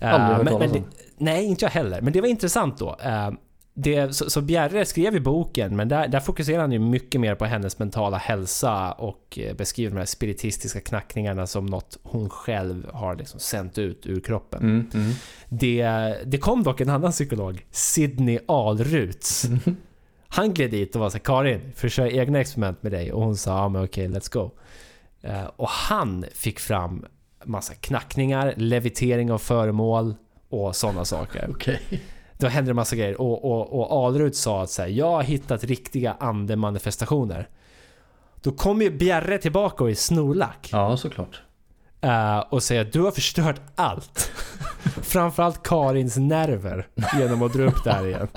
Eh, Aldrig hört men, men talas det, nej, inte jag heller. Men det var intressant då. Eh, det, så, så Bjerre skrev i boken, men där, där fokuserar han ju mycket mer på hennes mentala hälsa och eh, beskriver de här spiritistiska knackningarna som något hon själv har liksom sänt ut ur kroppen. Mm, mm. Det, det kom dock en annan psykolog, Sidney Alruts. Han gled dit och var så här, Karin, köra egna experiment med dig. Och hon sa, ja men okej, let's go. Eh, och han fick fram massa knackningar, levitering av föremål och sådana saker. Okej. Då hände det massa grejer. Och, och, och Alrut sa att så här, jag har hittat riktiga andemanifestationer. Då kommer ju Bjerre tillbaka och är snorlack. Ja, såklart. Eh, och säger att du har förstört allt. Framförallt Karins nerver genom att dra upp det här igen.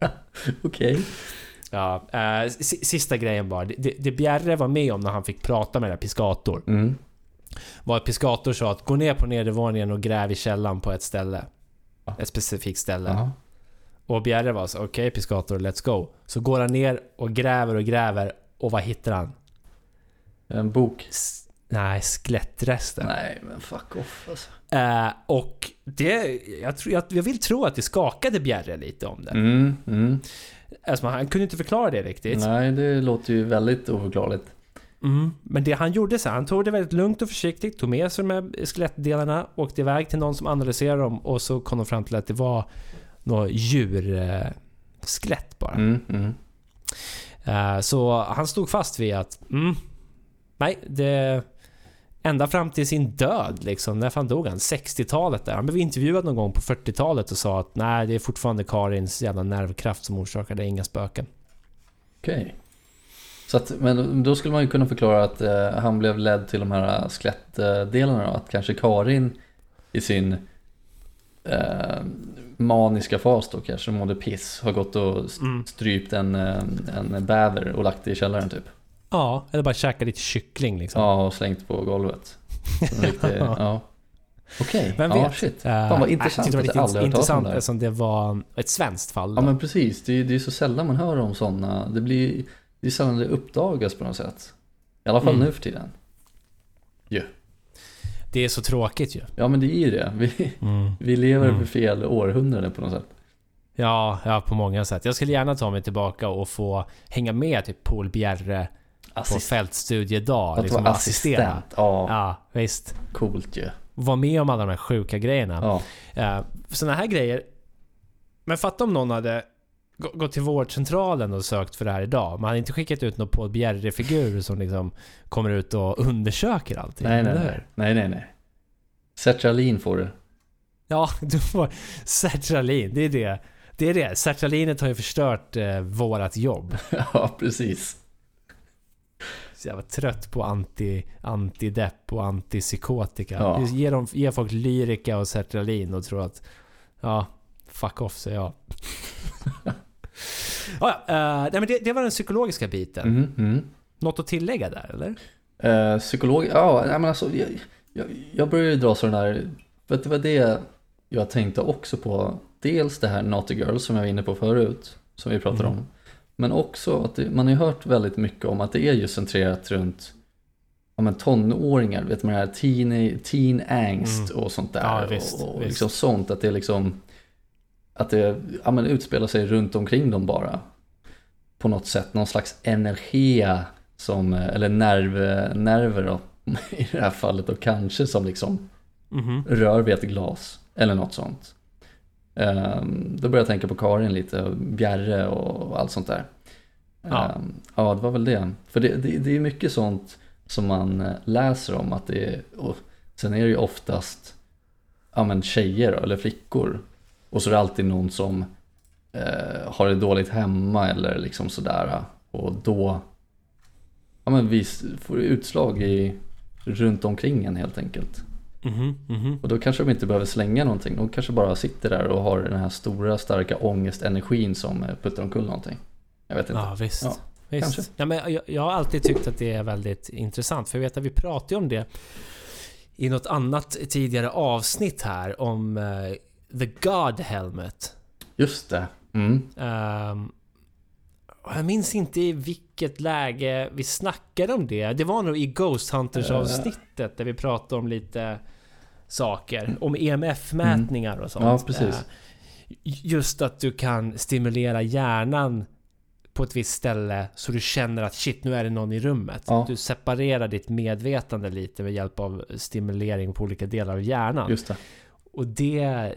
Okej. Ja, eh, si- sista grejen bara. Det, det, Bjerre var med om när han fick prata med den Piscator Mm. var att Piscator sa att gå ner på nedervåningen och gräv i källan på ett ställe. Ett specifikt ställe. Ja. Och Bjerre var så okej Piscator, let's go. Så går han ner och gräver och gräver och vad hittar han? En bok. S- nej, skelettrester. Nej, men fuck off alltså. Eh, och det, jag, tror, jag, jag vill tro att det skakade Bjerre lite om det. Mm, mm. Alltså, han kunde inte förklara det riktigt. Nej, det låter ju väldigt oförklarligt. Mm. Men det han gjorde så han tog det väldigt lugnt och försiktigt, tog med sig de här skelettdelarna, åkte iväg till någon som analyserade dem och så kom de fram till att det var något djurskelett bara. Mm, mm. Eh, så han stod fast vid att, mm, nej, det... Ända fram till sin död liksom, när fan dog han? 60-talet där. Han blev intervjuad någon gång på 40-talet och sa att nej, det är fortfarande Karins jävla nervkraft som orsakar det, inga spöken. Okej. Så att, men då skulle man ju kunna förklara att eh, han blev ledd till de här skelettdelarna då. Att kanske Karin i sin eh, maniska fas då kanske mådde piss. Har gått och Mm. strypt en, eh, en bäver och lagt det i källaren typ. Ja, eller bara käka lite kyckling liksom. Ja, och slängt på golvet. Riktig, ja. Okej, Vem ja vet? shit. Eh, Fan vad jag intressant att det jag var aldrig lite hört talas om det eftersom det var ett svenskt fall. Ja då. men precis, det är, är så sällan man hör om sådana. Det blir, det är sällan det uppdagas på något sätt. I alla fall Mm. nu för tiden. Det är så tråkigt ju. Ja men det är ju det. Vi, vi lever Mm. för fel århundrade på något sätt. Ja, ja, på många sätt. Jag skulle gärna ta mig tillbaka och få hänga med typ Paul Bjerre på Assist- fältstudiedag. att Liksom vara assistera. assistent. Ja, Ja, visst. coolt ju. Vara med om alla de här sjuka grejerna. Ja. Uh, Sådana här grejer. Men fatta om någon hade gått till vårdcentralen och sökt för det här idag. Man hade inte skickat ut någon Paul Bjerre-figur som liksom kommer ut och undersöker allting. Nej, nej, nej. nej, nej, nej. Sertralin får du. Ja, du får sertralin. Det är det. Det är det. Sertralinet har ju förstört eh, vårat jobb. ja, precis. Så jag var trött på anti, antidepp och antipsykotika. Ja. Ge, dem, ge folk lyrika och sertralin och tro att... Ja, fuck off säger jag. ja, ja, eh, nej men det, det var den psykologiska biten. Mm, mm. Något att tillägga där eller? Eh, psykolog, ja nej, men alltså jag, jag, jag började dra sådana där, för det var det jag tänkte också på. Dels det här Naughty Girl som jag var inne på förut, som vi pratade Mm. om. Men också att det, man har ju hört väldigt mycket om att det är just centrerat runt ja, men tonåringar, vet man det här teen, teen angst och sånt där. Mm. Ja, visst, och och visst. liksom sånt, att det liksom att det ja, men utspelar sig runt omkring dem bara. På något sätt, någon slags energi som, eller nerv, nerver då, i det här fallet och kanske som liksom Mhm. rör vid ett glas eller något sånt. Ehm, då började jag tänka på Karin lite, och Bjerre och allt sånt där. Ja. Ehm, ja, det var väl det. För det, det, det är mycket sånt som man eh, läser om att det är, och sen är det ju oftast ja, men tjejer eller flickor. Och så är det alltid någon som eh, har det dåligt hemma eller liksom sådär. Och då ja, men vi får utslag i, runt omkring en helt enkelt. Mhm, mhm. Och då kanske de inte behöver slänga någonting. De kanske bara sitter där och har den här stora starka ångestenergin som eh, puttar omkull någonting. Jag vet inte. Ja, visst. Ja, visst. kanske. Ja, men jag, jag har alltid tyckt att det är väldigt intressant. För jag vet att vi pratade om det i något annat tidigare avsnitt här om eh, The God Helmet. Just det. Mm. Ehm, och jag minns inte i vilket läge vi snackade om det. Det var nog i Ghost Hunters avsnittet där vi pratade om lite saker. Om EMF-mätningar och sånt. Mm. Ja, precis. Eh, just att du kan stimulera hjärnan på ett visst ställe så du känner att shit, nu är det någon i rummet. Ja. Du separerar ditt medvetande lite med hjälp av stimulering på olika delar av hjärnan. Just det. Och det...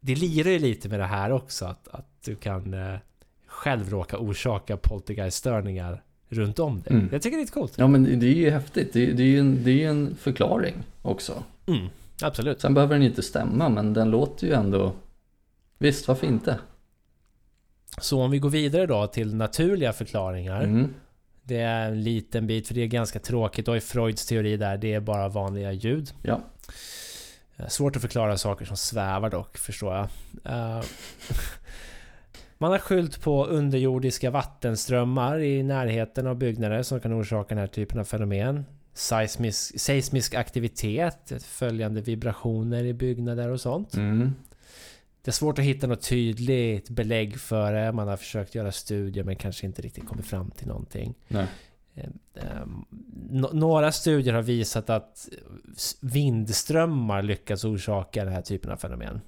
Det lirar ju lite med det här också, att, att du kan eh, själv råka orsaka poltergeist-störningar runt om dig. Mm. Jag tycker det är lite coolt. Ja men det är ju häftigt. Det är, det är ju en, det är en förklaring också. Mm, absolut. Sen behöver den ju inte stämma men den låter ju ändå... Visst, varför inte? Så om vi går vidare då till naturliga förklaringar. Mm. Det är en liten bit, för det är ganska tråkigt. Och i Freuds teori där, det är bara vanliga ljud. Ja. Eh, Svårt att förklara saker som svävar dock, förstår jag. Eh, Man har skyllt på underjordiska vattenströmmar i närheten av byggnader som kan orsaka den här typen av fenomen. Seismisk, seismisk aktivitet, följande vibrationer i byggnader och sånt. Mm. Det är svårt att hitta något tydligt belägg för det. Man har försökt göra studier men kanske inte riktigt kommit fram till någonting. Nej. Ehm, nå- Några studier har visat att vindströmmar lyckats orsaka den här typen av fenomen.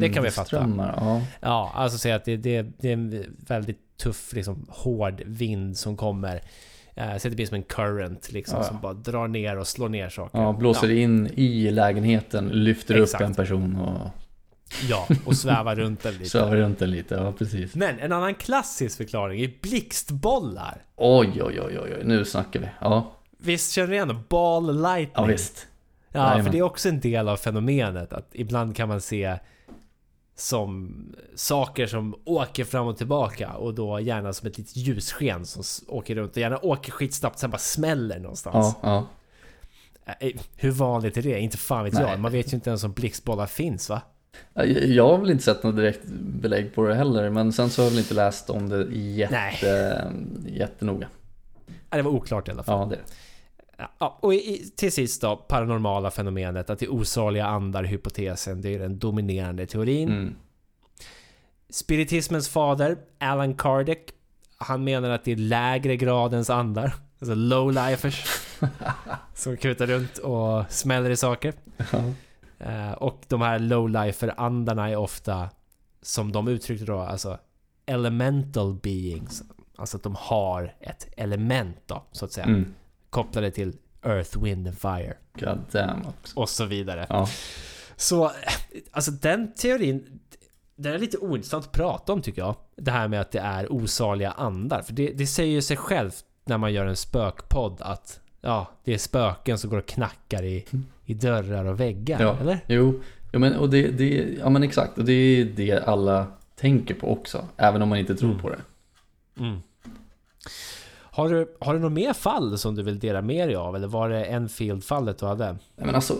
Det kan vi fatta. Ja. Ja, alltså säga att det, det, det är en väldigt tuff, liksom, hård vind som kommer. Eh, så det blir som en current liksom, Ja, ja. som bara drar ner och slår ner saker. ja blåser in i lägenheten, lyfter Exakt. upp en person och Ja, och svävar runt den lite. svävar runt den lite. Ja, precis. Men en annan klassisk förklaring är blixtbollar. Oj, oj, oj, oj, oj, nu snackar vi. Ja, Visst känner du igen? Ball lightning. ja visst. Ja, Jajamän. för det är också en del av fenomenet. Att ibland kan man se som saker som åker fram och tillbaka och då gärna som ett litet ljussken som åker runt och gärna åker skitsnabbt sen bara smäller någonstans. Ja, ja. Eh, Hur vanligt är det? Inte fan vet Nej. jag. Man vet ju inte ens om blixtbollar finns va? Jag har väl inte sett något direkt belägg på det heller, men sen så har jag väl inte läst om det jätte, jättenoga. Nej, Det var oklart i alla fall. Ja, det är det. Ja, och i, till sist då, paranormala fenomenet, att det osaliga andar, hypotesen, det är den dominerande teorin. Mm. Spiritismens fader, Alan Kardec, han menar att det är lägre gradens andar, alltså low-lifers, som kutar runt och smäller i saker. Eh, och de här low-lifer-andarna är ofta, som de uttryckte då, alltså elemental beings. Alltså att de har ett element då, så att säga. Mm. Kopplade till Earth, Wind and Fire. God damn också. Och så vidare. Ja. Så, alltså den teorin, den är lite ointressant att prata om tycker jag. Det här med att det är osaliga andar. För det, det säger ju sig självt när man gör en spökpodd att ja, det är spöken som går och knackar i, i dörrar och väggar. Ja. Eller? Jo, ja, men, och det, det, ja men exakt. Och det är det alla tänker på också. Även om man inte tror Mm. på det. Mm. Har du, har du något mer fall som du vill dela med dig av? Eller var det Enfield-fallet du hade? Nej, men alltså,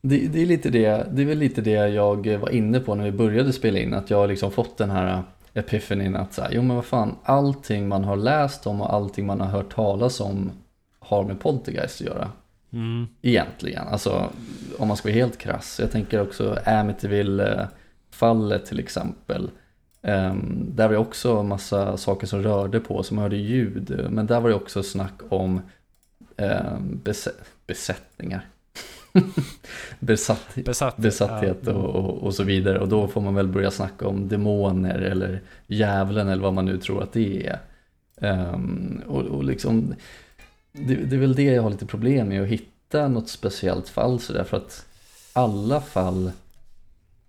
det, det, är lite det, det är väl lite det jag var inne på när vi började spela in. Att jag har liksom fått den här epifanin att säga, jo men vad fan, allting man har läst om och allting man har hört talas om har med poltergeist att göra. Mm. Egentligen, alltså om man ska vara helt krass. Jag tänker också Amityville-fallet till exempel. Ehm, där var det också en massa saker som rörde på, som hörde ljud. Men där var det också snack om um, besättningar. Besatt, Besatt, besatthet ja. och, och, och så vidare. Och då får man väl börja snacka om demoner eller djävulen eller vad man nu tror att det är. Ehm, och, och liksom, det, det är väl det jag har lite problem med att hitta något speciellt fall sådär för att alla fall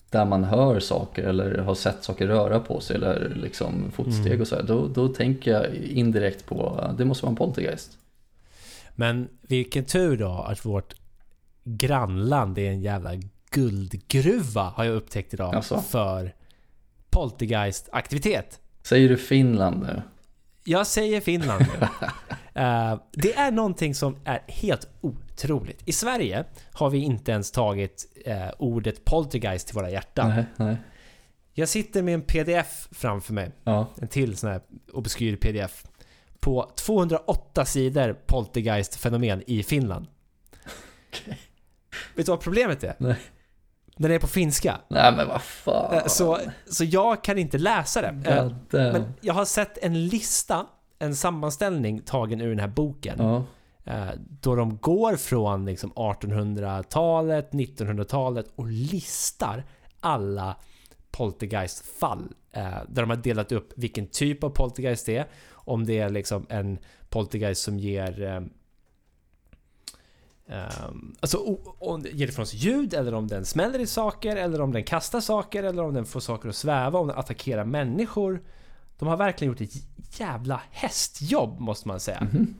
där man hör saker eller har sett saker röra på sig eller liksom fotsteg Mm. och så här, då, då tänker jag indirekt på det måste vara en poltergeist. Men vilken tur då att vårt grannland är en jävla guldgruva har jag upptäckt idag Jaså? för poltergeist-aktivitet. Säger du Finland nu? Jag säger Finland nu. Eh, det är någonting som är helt otroligt. I Sverige har vi inte ens tagit eh, ordet poltergeist till våra hjärtan. Nej, nej. Jag sitter med en pdf framför mig. Ja, En till sån här obskyr pdf. På 208 sidor poltergeist-fenomen i Finland. Vet du vad problemet är? Nej. Den är på finska. nej men vad fan. Eh, Så, så jag kan inte läsa det. Eh, God damn. Men jag har sett en lista, en sammanställning tagen ur den här boken. Ja, Eh, Då de går från liksom 1800-talet, 1900-talet och listar alla poltergeist-fall. Där de har delat upp vilken typ av poltergeist det är. Om det är liksom en poltergeist som ger... Um, alltså om det ger ifrån sig ljud, eller om den smäller i saker, eller om den kastar saker, eller om den får saker att sväva, om den attackerar människor. De har verkligen gjort ett jävla hästjobb, måste man säga. mhm.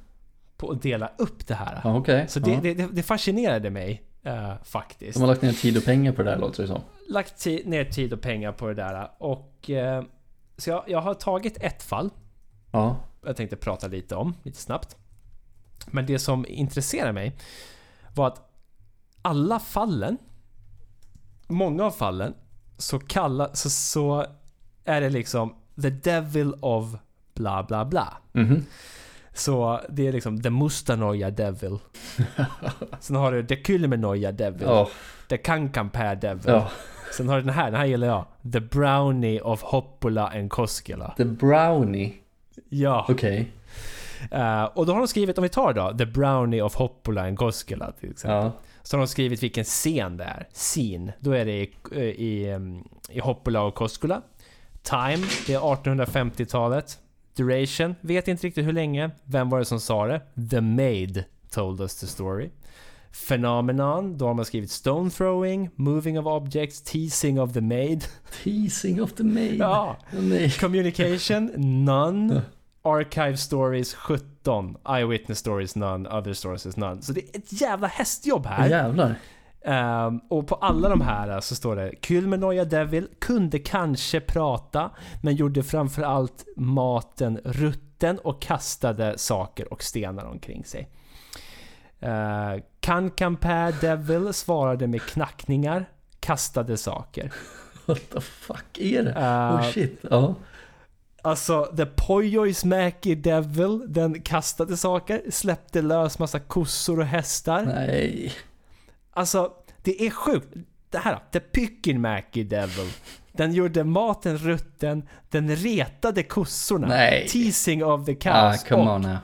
På att dela upp det här. ja okej. Så det, ja. det, det, det fascinerade mig eh, faktiskt. De har lagt ner tid och pengar på det där låter det som. Lagt ner tid och pengar på det där. Och, eh, så jag, jag har tagit ett fall. Ja, Jag tänkte prata lite om, lite snabbt. Men det som intresserar mig var att alla fallen, många av fallen, så, kalla, så, så är det liksom the devil of bla bla bla. mhm. Så det är liksom the Mustanoja devil. Sen har du the Kylmenoja devil. Ja, The Kankampää devil. ja. Sen har du den här, den här gillar jag. The Brownie of Hoppula and Koskela. The Brownie. Ja. Okej. Eh, och då har de skrivit, om vi tar då, The Brownie of Hoppula and Koskela till exempel. Ja. Så har de skrivit vilken scen det är. Scene. Då är det i, eh, i, em, i Hoppula och Koskela. Time, det är 1850-talet. Duration, vet inte riktigt hur länge. Vem var det som sa det? The Maid told us the story. Phenomenon, då har man skrivit Stone throwing, Moving of objects, Teasing of the Maid. Teasing of the maid. Ja. Nej. Communication, none. Archive stories 17. Eyewitness stories none. Other sources none. Så det är ett jävla hästjobb här. Jävlar. Ehm, och på alla de här så står det Kylmenoja Devil kunde kanske prata men gjorde framförallt maten rutten och kastade saker och stenar omkring sig. Uh, Kankampää Devil svarade med knackningar, kastade saker. What the fuck är det? Eh, oh shit. Ja. Alltså, The Poyois Mackie Devil, den kastade saker, släppte lös massa kossor och hästar. Nej. Alltså, det är sjukt. Det här, The Pickin Mackie Devil. Den gjorde maten rutten, den retade kossorna. Nej. Teasing of the Ah, cows. come och on now.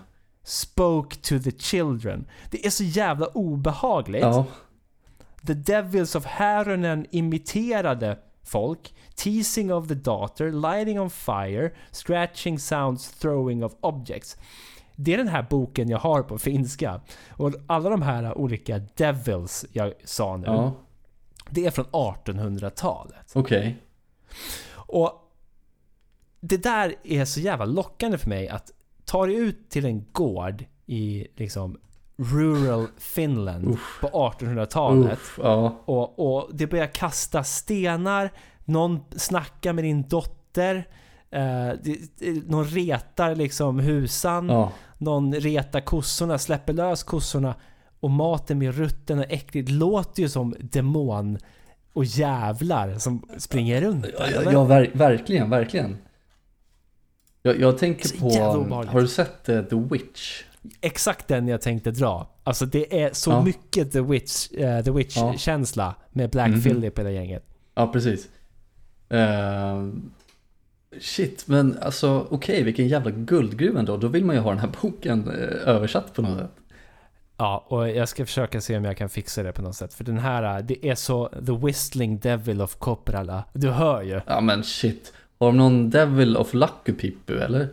spoke to the children. Det är så jävla obehagligt. Ja. The Devils of Haronen imiterade folk. Teasing of the daughter, lighting on fire, scratching sounds, throwing of objects. Det är den här boken jag har på finska. Och alla de här olika Devils jag sa nu, Ja. det är från 1800-talet. Okej. Och det där är så jävla lockande för mig att ta dig ut till en gård i liksom rural Finland på 1800-talet. Uff, ja. Och, och det börjar kasta stenar, någon snackar med din dotter, eh, någon retar liksom husan, Ja. någon retar kossorna, släpper lös kossorna och maten blir rutten och äcklig. Det låter ju som demon och jävlar som springer runt där, Ja, eller? ja ver verkligen, verkligen. Jag, jag tänker på... Har du sett eh, The Witch? Exakt den jag tänkte dra. Alltså det är så Ja. mycket The Witch, eh, The Witch-känsla med Black Mhm. Phillip och det gänget. Ja, precis. Eh, shit, men alltså okej, vilken jävla guldgruva ändå. Då vill man ju ha den här boken eh, översatt på något sätt. Ja, och jag ska försöka se om jag kan fixa det på något sätt. För den här, eh, det är så The Whistling Devil of Copperala. Du hör ju. Ja, men shit. Har de någon Devil of Lakkupippu eller?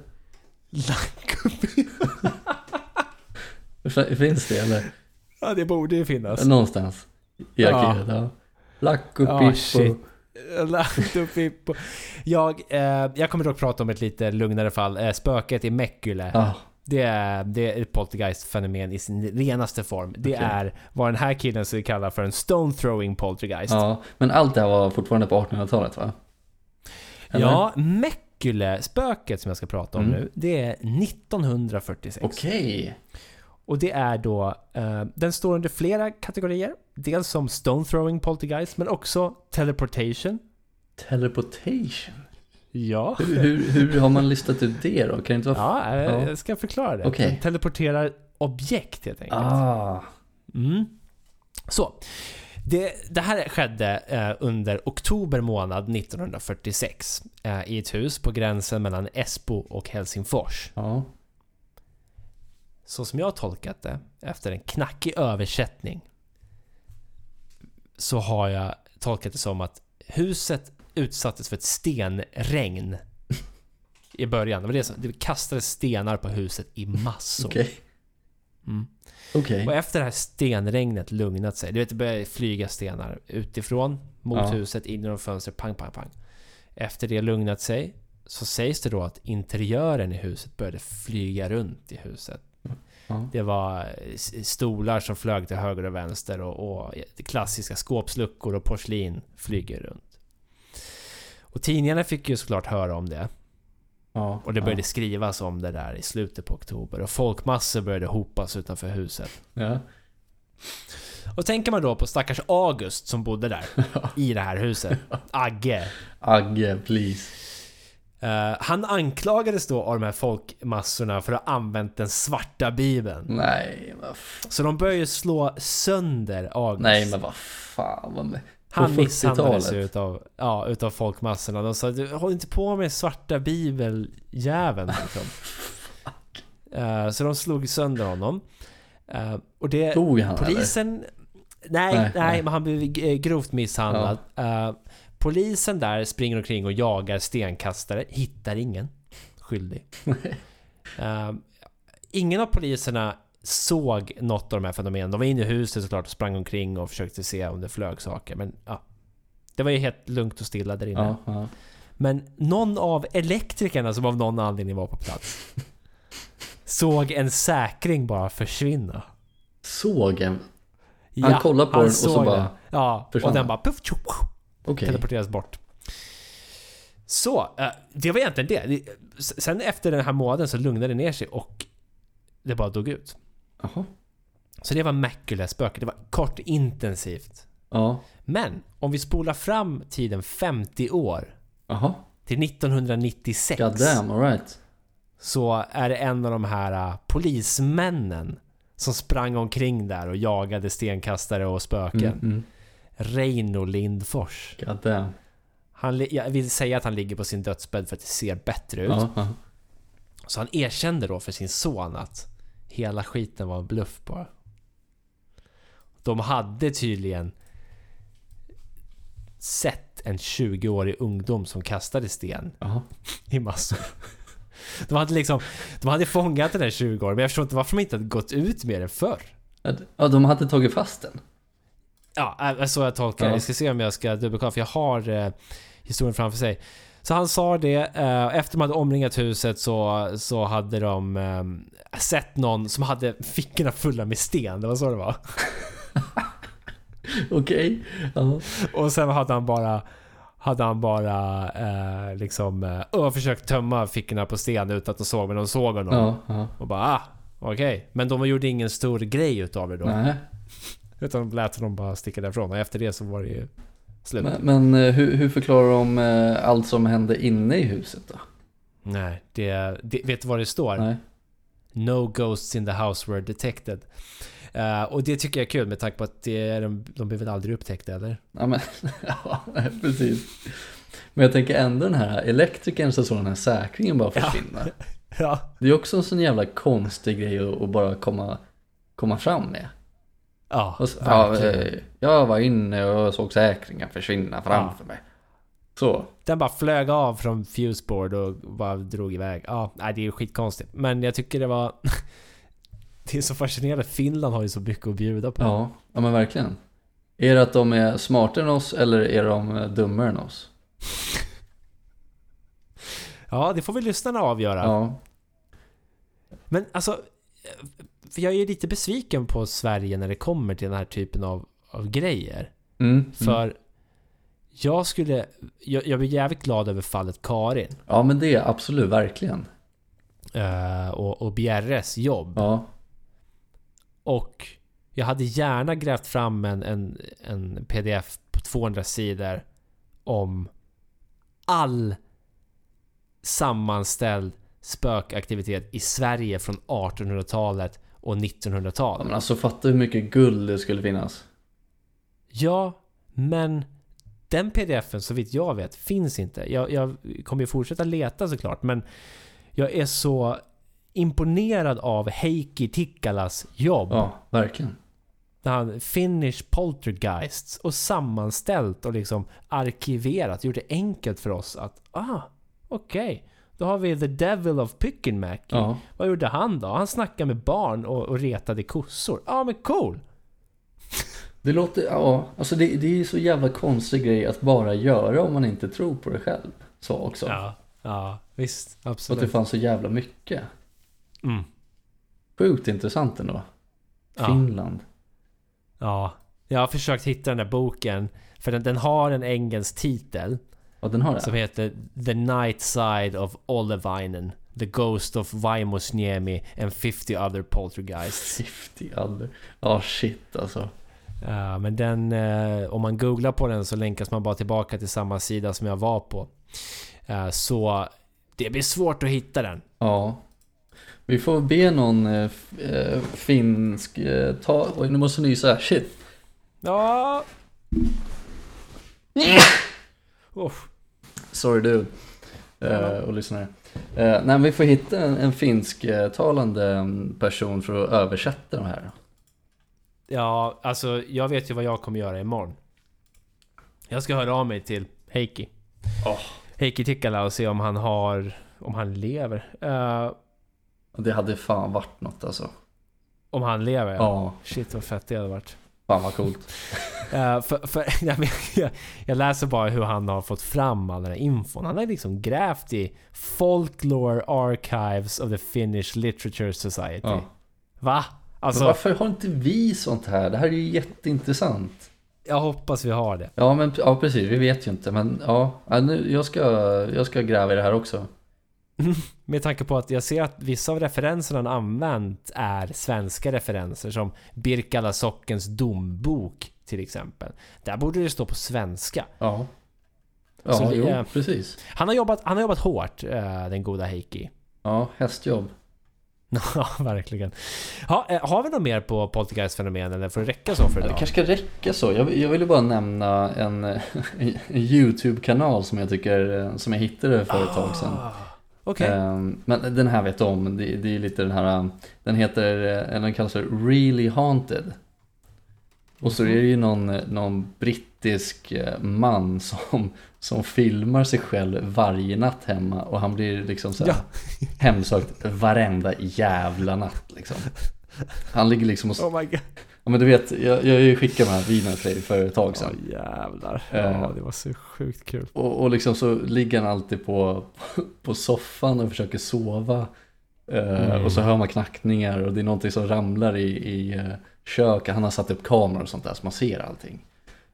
Finns det eller? ja, det borde ju finnas. Någonstans i Ja. arkivet. Ja. Lakkupippu. Ja, shit. Laktopippo. Jag, eh, jag kommer dock prata om ett lite lugnare fall. Eh, spöket i Mäckyle. Ja, Det är, det är ett poltergeist-fenomen i sin renaste form. Det Okej. är vad den här killen skulle kalla för en stone throwing poltergeist. ja, men allt det här var fortfarande på 1800-talet va? Eller? Ja, Mäckyle-spöket som jag ska prata om Mm. nu, det är 1946. Okej. Och det är då, eh, den står under flera kategorier. Dels som stone throwing poltergeist, men också teleportation. Teleportation? Ja. Hur, hur, hur har man listat ut det då? Kan det inte vara... Ja, eh, Ja. jag ska förklara det. Okej. Den teleporterar objekt helt enkelt. Ah, Mm. Så. Det, det här skedde eh, under oktober månad 1946 eh, i ett hus på gränsen mellan Esbo och Helsingfors. ja. Så som jag tolkat det, efter en knackig översättning, så har jag tolkat det som att huset utsattes för ett stenregn i början. Det, var det, som, det kastades stenar på huset i massor. Okej. Mm. Okej. Och efter det här stenregnet lugnat sig, du vet det började flyga stenar utifrån mot Ja. huset, in genom fönster, pang, pang, pang. Efter det lugnat sig så sägs det då att interiören i huset började flyga runt i huset. Ja. Det var s- stolar som flög till höger och vänster och, och klassiska skåpsluckor och porslin flyger runt. Och tidningarna fick ju såklart höra om det. Ja. Och det började skrivas om det där i slutet på oktober. Och folkmassor började hopas utanför huset. Ja. Och tänker man då på stackars August som bodde där. I det här huset. Agge. Agge, please. Eh, han anklagades då av de här folkmassorna för att ha använt den svarta bibeln. Nej, vad Så de började slå sönder August. Nej, men vad fan. Vad. Han 40-talet. misshandlades ju utav, ja, utav folkmassorna. De sa du håll inte på med svarta bibeljäveln. Liksom. Eh, så de slog sönder honom. Eh, och det... Tog han eller? Polisen... Nej, nej, Nej, nej. men han blev grovt misshandlad. Eh, polisen där springer omkring och jagar stenkastare, hittar ingen skyldig. Eh, ingen av poliserna såg något av de här fenomenen. De var inne i huset såklart och sprang omkring och försökte se om det flög saker. Men ja, det var ju helt lugnt och stilla där inne. Ja, ja. Men någon av elektrikerna som av någon anledning var på plats såg en säkring bara försvinna. Såg en... Han kollade på han den och så bara den. Ja, försvann och den bara puff, tjoff, Okej. teleporteras bort. Så, eh, det var egentligen det. Sen efter den här månaden så lugnade det ner sig och det bara dog ut. Jaha. Så det var Mäckule-spöket. Det var kort intensivt. Ja. Men om vi spolar fram tiden 50 år Jaha. till 1996 God damn, alright. så är det en av de här uh, polismännen som sprang omkring där och jagade stenkastare och spöken. Mm, mm. Reino Lindfors. God damn. Han, jag vill säga att han ligger på sin dödsbädd för att det ser bättre ut. Ja, ja. Så han erkände då för sin son att hela skiten var en bluff bara. De hade tydligen sett en 20-årig ungdom som kastade sten Jaha. i massor. De hade liksom, de hade fångat den här 20 år men jag förstår inte varför de inte hade gått ut med det förr. Ja, de hade tagit fast den. Ja, så jag tolkar det. Ja. Jag ska se om jag ska dubbelkolla för jag har eh, historien framför sig. Så han sa det, eh, efter de hade omringat huset så, så hade de eh, sett någon som hade fickorna fulla med sten. Det var så det var. Okej. Ja. Och sen hade han bara hade han bara eh, liksom eh, försökt tömma fickorna på sten utan att de såg men de såg honom. Ja, ja. Och bara ah, okej. Men de gjorde ingen stor grej utav det då. Nej. Utan lät honom bara sticka därifrån. Och efter det så var det ju slut. Men, men eh, hur, hur förklarar de eh, allt som hände inne i huset då? Nej, det, det... Vet du vad det står? Nej. No ghosts in the house were detected. Eh, och det tycker jag är kul med tanke på att det är, de, de blir väl aldrig upptäckta eller? Ja, men, ja, precis. Men jag tänker ändå den här elektrikern så såg den här säkringen bara Ja. försvinna. Ja. Det är också en sån jävla konstig grej att, att bara komma, komma fram med. Ja, så, ja, eh, jag var inne och såg säkringen försvinna framför mig. Så. Den bara flög av från fuseboard och bara drog iväg. Ja, nej, det är ju skitkonstigt. Men jag tycker det var... det är så fascinerande. Finland har ju så mycket att bjuda på. Ja, ja men verkligen. Är det att de är smartare än oss eller är de eh, dummare än oss? Ja, det får väl lyssnarna avgöra. Ja. Men alltså... För jag är lite besviken på Sverige när det kommer till den här typen av, av grejer. Mm, mm. För jag skulle... Jag, jag blir jävligt glad över fallet Karin. Ja men det är absolut, verkligen. eh, och, och Bjerres jobb. Ja. Och jag hade gärna grävt fram en, en, en pdf på 200 sidor om all sammanställd spökaktivitet i Sverige från 1800-talet och ja 1900-talet. men alltså fatta hur mycket guld det skulle finnas. Ja, men den pdfen så vitt jag vet finns inte. Jag, jag kommer ju fortsätta leta såklart, men jag är så imponerad av Heikki Tikkalas jobb. Ja, verkligen. Där han Finnish Poltergeists och sammanställt och liksom arkiverat. Gjort det enkelt för oss att ah, okej. Då har vi The Devil of Pyckenmäki. Ja. Vad gjorde han då? Han snackade med barn och, och retade kossor. Ja men cool! Det låter, ja, alltså det, det är så jävla konstig grej att bara göra om man inte tror på det själv. Så också. Ja, ja visst. Och att Absolut. det fanns så jävla mycket. Mm. Sjukt intressant ändå. Ja. Finland. Ja, jag har försökt hitta den där boken. För den, den har en engelsk titel Ja, den har det. som heter The Night Side of Olevinen. The Ghost of Vaimosniemi and 50 other poltergeists. 50 other. Ja, shit alltså. Ja, men den, eh, om man googlar på den så länkas man bara tillbaka till samma sida som jag var på. Eh, så det blir svårt att hitta den. Ja. Vi får be någon eh, finsk ta... Oj, nu måste jag nysa. Shit. Ja. Uff. Sorry dude. Eh, och lyssnare. Eh, nej, men vi får hitta en, en finsktalande mm, person för att översätta de här. Ja, alltså jag vet ju vad jag kommer göra imorgon. Jag ska höra av mig till Heikki. Åh. Heikki Tikkala och se om han har... Om han lever. Eh, Och det hade fan varit något alltså. om han lever ja. Ja, Shit vad fett det hade varit. Fan vad coolt. Eh, för, för, jag, jag, läser bara hur han har fått fram all den här infon. Han har liksom grävt i Folklore Archives of the Finnish Literature Society. Ja. Va? Men Alltså, varför har inte vi sånt här? Det här är ju jätteintressant. jag hoppas vi har det. Ja, men ja, precis. Vi vet ju inte. Men ja nu, jag, ska, jag ska gräva i det här också. Med tanke på att jag ser att vissa av referenserna han använt är svenska referenser som Birkala sockens dombok till exempel. Där borde det stå på svenska. Ja. Ja, Så, jo, eh, precis. Han har jobbat, han har jobbat hårt, eh, den goda Heikki. Ja, hästjobb. Ja, verkligen. Ha, eh, har vi något mer på Poltergeist-fenomen eller får det räcka så för Ja, det idag? kanske ska räcka så. Jag, jag ville bara nämna en, en YouTube-kanal som jag tycker, eh, som jag hittade för ett tag sedan. Ah, Okej. Ehm, Men den här vet du om, det, det är lite den här, den heter, eh, eller den kallas för Really Haunted. Och så är det ju någon, någon brittisk eh, man som, som filmar sig själv varje natt hemma och han blir liksom så här Ja. hemsökt varenda jävla natt liksom. Han ligger liksom och, Oh my god. Ja men du vet, jag, jag skickade de här videorna till dig för ett tag sedan. jävlar. Eh. Ja, det var så sjukt kul. Och, och liksom så ligger han alltid på, på soffan och försöker sova. Eh, Mm. Och så hör man knackningar och det är någonting som ramlar i, i eh, köket. Han har satt upp kameror och sånt där så man ser allting.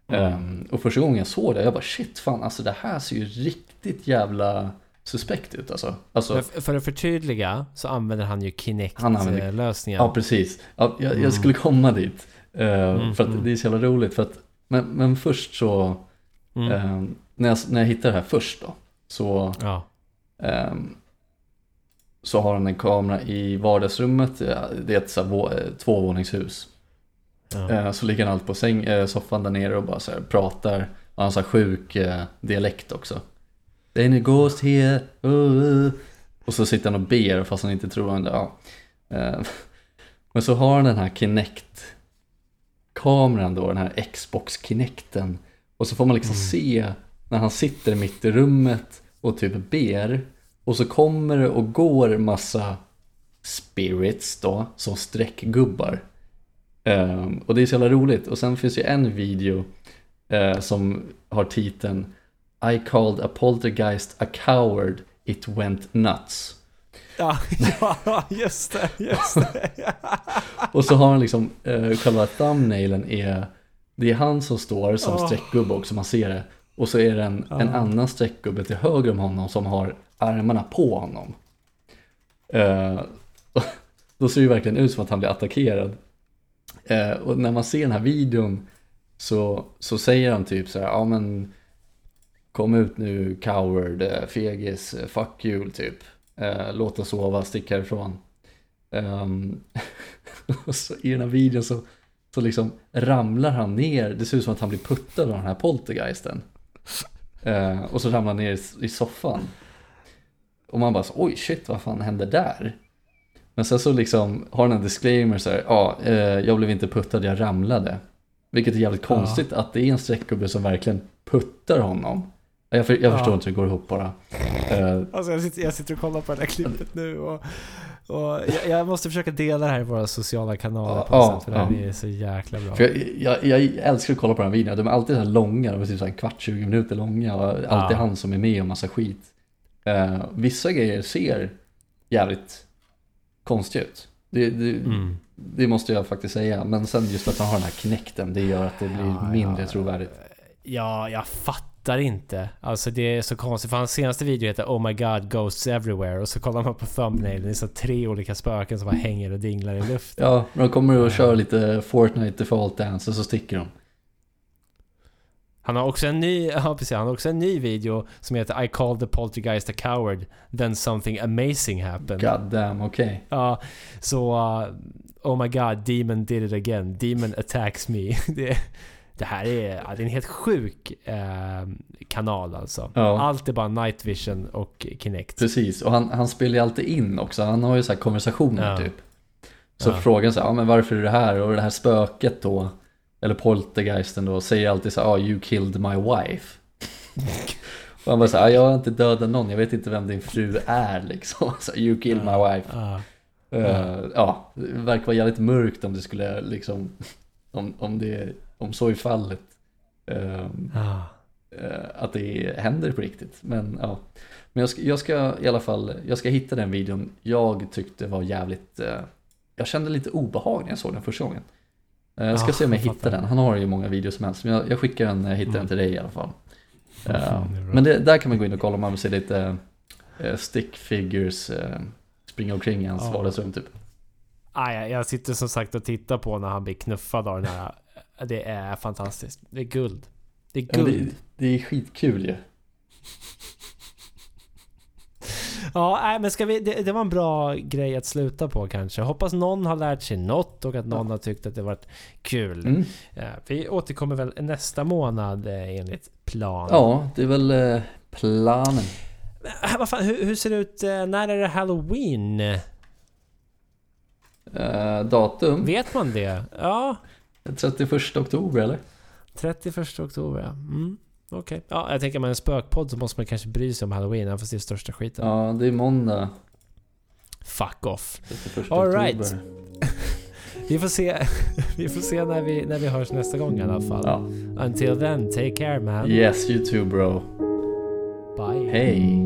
Mm. Ehm, och första gången jag såg det, jag bara shit fan alltså det här ser ju riktigt jävla suspekt ut alltså. alltså Men f- för att förtydliga så använder han ju använder- Kinect-lösningen. ja precis, ja, jag, Mm. jag skulle komma dit. Eh, Mm, för att mm. det är så jävla roligt. För att, men, men först så, Mm. ehm, när, jag, när jag hittade det här först då, så Ja. Ehm, så har han en kamera i vardagsrummet, det är ett så här, vå- eh, tvåvåningshus. Ja. Eh, Så ligger han alltid på säng, eh, soffan där nere och bara så här pratar. Och han har sjuk eh, dialekt också. Then a ghost here, uh, uh. Och så sitter han och ber fast han inte tror han det. Ja. Eh, Men så har han den här Kinect-kameran då, den här Xbox Kinecten. Och så får man liksom Mm. se när han sitter mitt i rummet och typ ber. Och så kommer det och går massa spirits då, som streckgubbar. Ehm, och det är så jävla roligt. Och sen finns ju en video eh, som har titeln I called a poltergeist a coward, it went nuts. Ja, ja, just det, just det. Och så har han liksom eh, själva thumbnailen är Det är han som står som streckgubbe också, man ser det. Och så är det en, en Ja. annan streckgubbe till höger om honom som har armarna på honom. Eh, då ser det ju verkligen ut som att han blir attackerad. Eh, och när man ser den här videon så, så säger han typ så här, ja men Kom ut nu coward, eh, fegis, eh, fuck you typ. Eh, låt oss sova, stick härifrån. Ehm, så i den här videon så, så liksom ramlar han ner, det ser ut som att han blir puttad av den här poltergeisten. Och så ramlar han ner i, i soffan. Och man bara så, oj shit vad fan hände där? Men sen så liksom har han en disclaimer så här, ja, eh, jag blev inte puttad, jag ramlade. Vilket är jävligt Ja. konstigt att det är en streckgubbe som verkligen puttar honom. Jag, för, jag Ja. förstår inte hur det går ihop bara. Eh, Alltså jag sitter, jag sitter och kollar på det här klippet nu och, och jag, jag måste försöka dela det här i våra sociala kanaler på Ja, sätt för det ja. är så jäkla bra. För jag, jag, älskar att kolla på de här videorna. De är alltid så här långa, de är typ så här en kvart, 20 minuter långa. Och alltid han som är med och massa skit. Eh, vissa grejer ser jävligt konstiga ut. Det, det, Mm. det måste jag faktiskt säga. Men sen just att han har den här knäkten, det gör att det blir mindre trovärdigt. Ja, jag fattar inte. Alltså det är så konstigt för hans senaste video heter Oh my god, ghosts everywhere och så kollar man på thumbnailen, det är så tre olika spöken som bara hänger och dinglar i luften. Ja, de kommer och kör lite Fortnite default dance och så sticker de. Han har också en ny, ja precis, han har också en ny video som heter I called the poltergeist a coward, then something amazing happened. God damn, okej. Ja, så uh, Oh my god, Demon did it again. Demon attacks me. det, det här är, ja, det är en helt sjuk eh, kanal alltså. Ja. Allt är bara night vision och Kinect. Precis, och han, han spelar ju alltid in också. Han har ju så här konversationer Ja. typ. Så Ja. frågan så här, ja men varför är det här? Och det här spöket då, eller poltergeisten då, säger alltid så här, ah, you killed my wife. och han bara så här, ah, jag har inte dödat någon, jag vet inte vem din fru är liksom. Så, you killed my wife. Ja. Eh, ja, det verkar vara jävligt mörkt om det skulle liksom, om, om, det, om så är fallet. Ja. eh, att det händer på riktigt. Men ja, men jag ska, jag ska i alla fall, jag ska hitta den videon jag tyckte var jävligt, eh, jag kände lite obehag när jag såg den första gången. Eh, jag ska Ja, se om jag jag hittar den, han har ju många videos som helst, men jag, jag skickar den när jag hittar Mm. den till dig i alla fall. Det men det, där kan man gå in och kolla om man vill se lite stick figures springa omkring i hans Ja. vardagsrum typ. Ah, jag, jag sitter som sagt och tittar på när han blir knuffad av den här. Det är fantastiskt. Det är guld. Det är Ja, guld. det, det är skitkul ju. Ja, nej, men ska vi, det, det var en bra grej att sluta på kanske. Hoppas någon har lärt sig något och att någon har tyckt att det varit kul. Mm. Ja, vi återkommer väl nästa månad eh, enligt plan. Ja, det är väl eh, planen. Äh, vad fan, hur, hur ser det ut? eh, När är det Halloween? Eh, datum? Vet man det? Ja, 31 oktober eller? 31 oktober ja. Mm, Okej. Ja, jag tänker med en spökpodd så måste man kanske bry sig om Halloween, även fast det är största skiten. Ja, det är måndag. Fuck off. 31 All oktober. right. Vi får se, vi får se när, vi, när vi hörs nästa gång i alla fall. Ja. Until then, take care man. Yes, you too bro. Bye. Hej.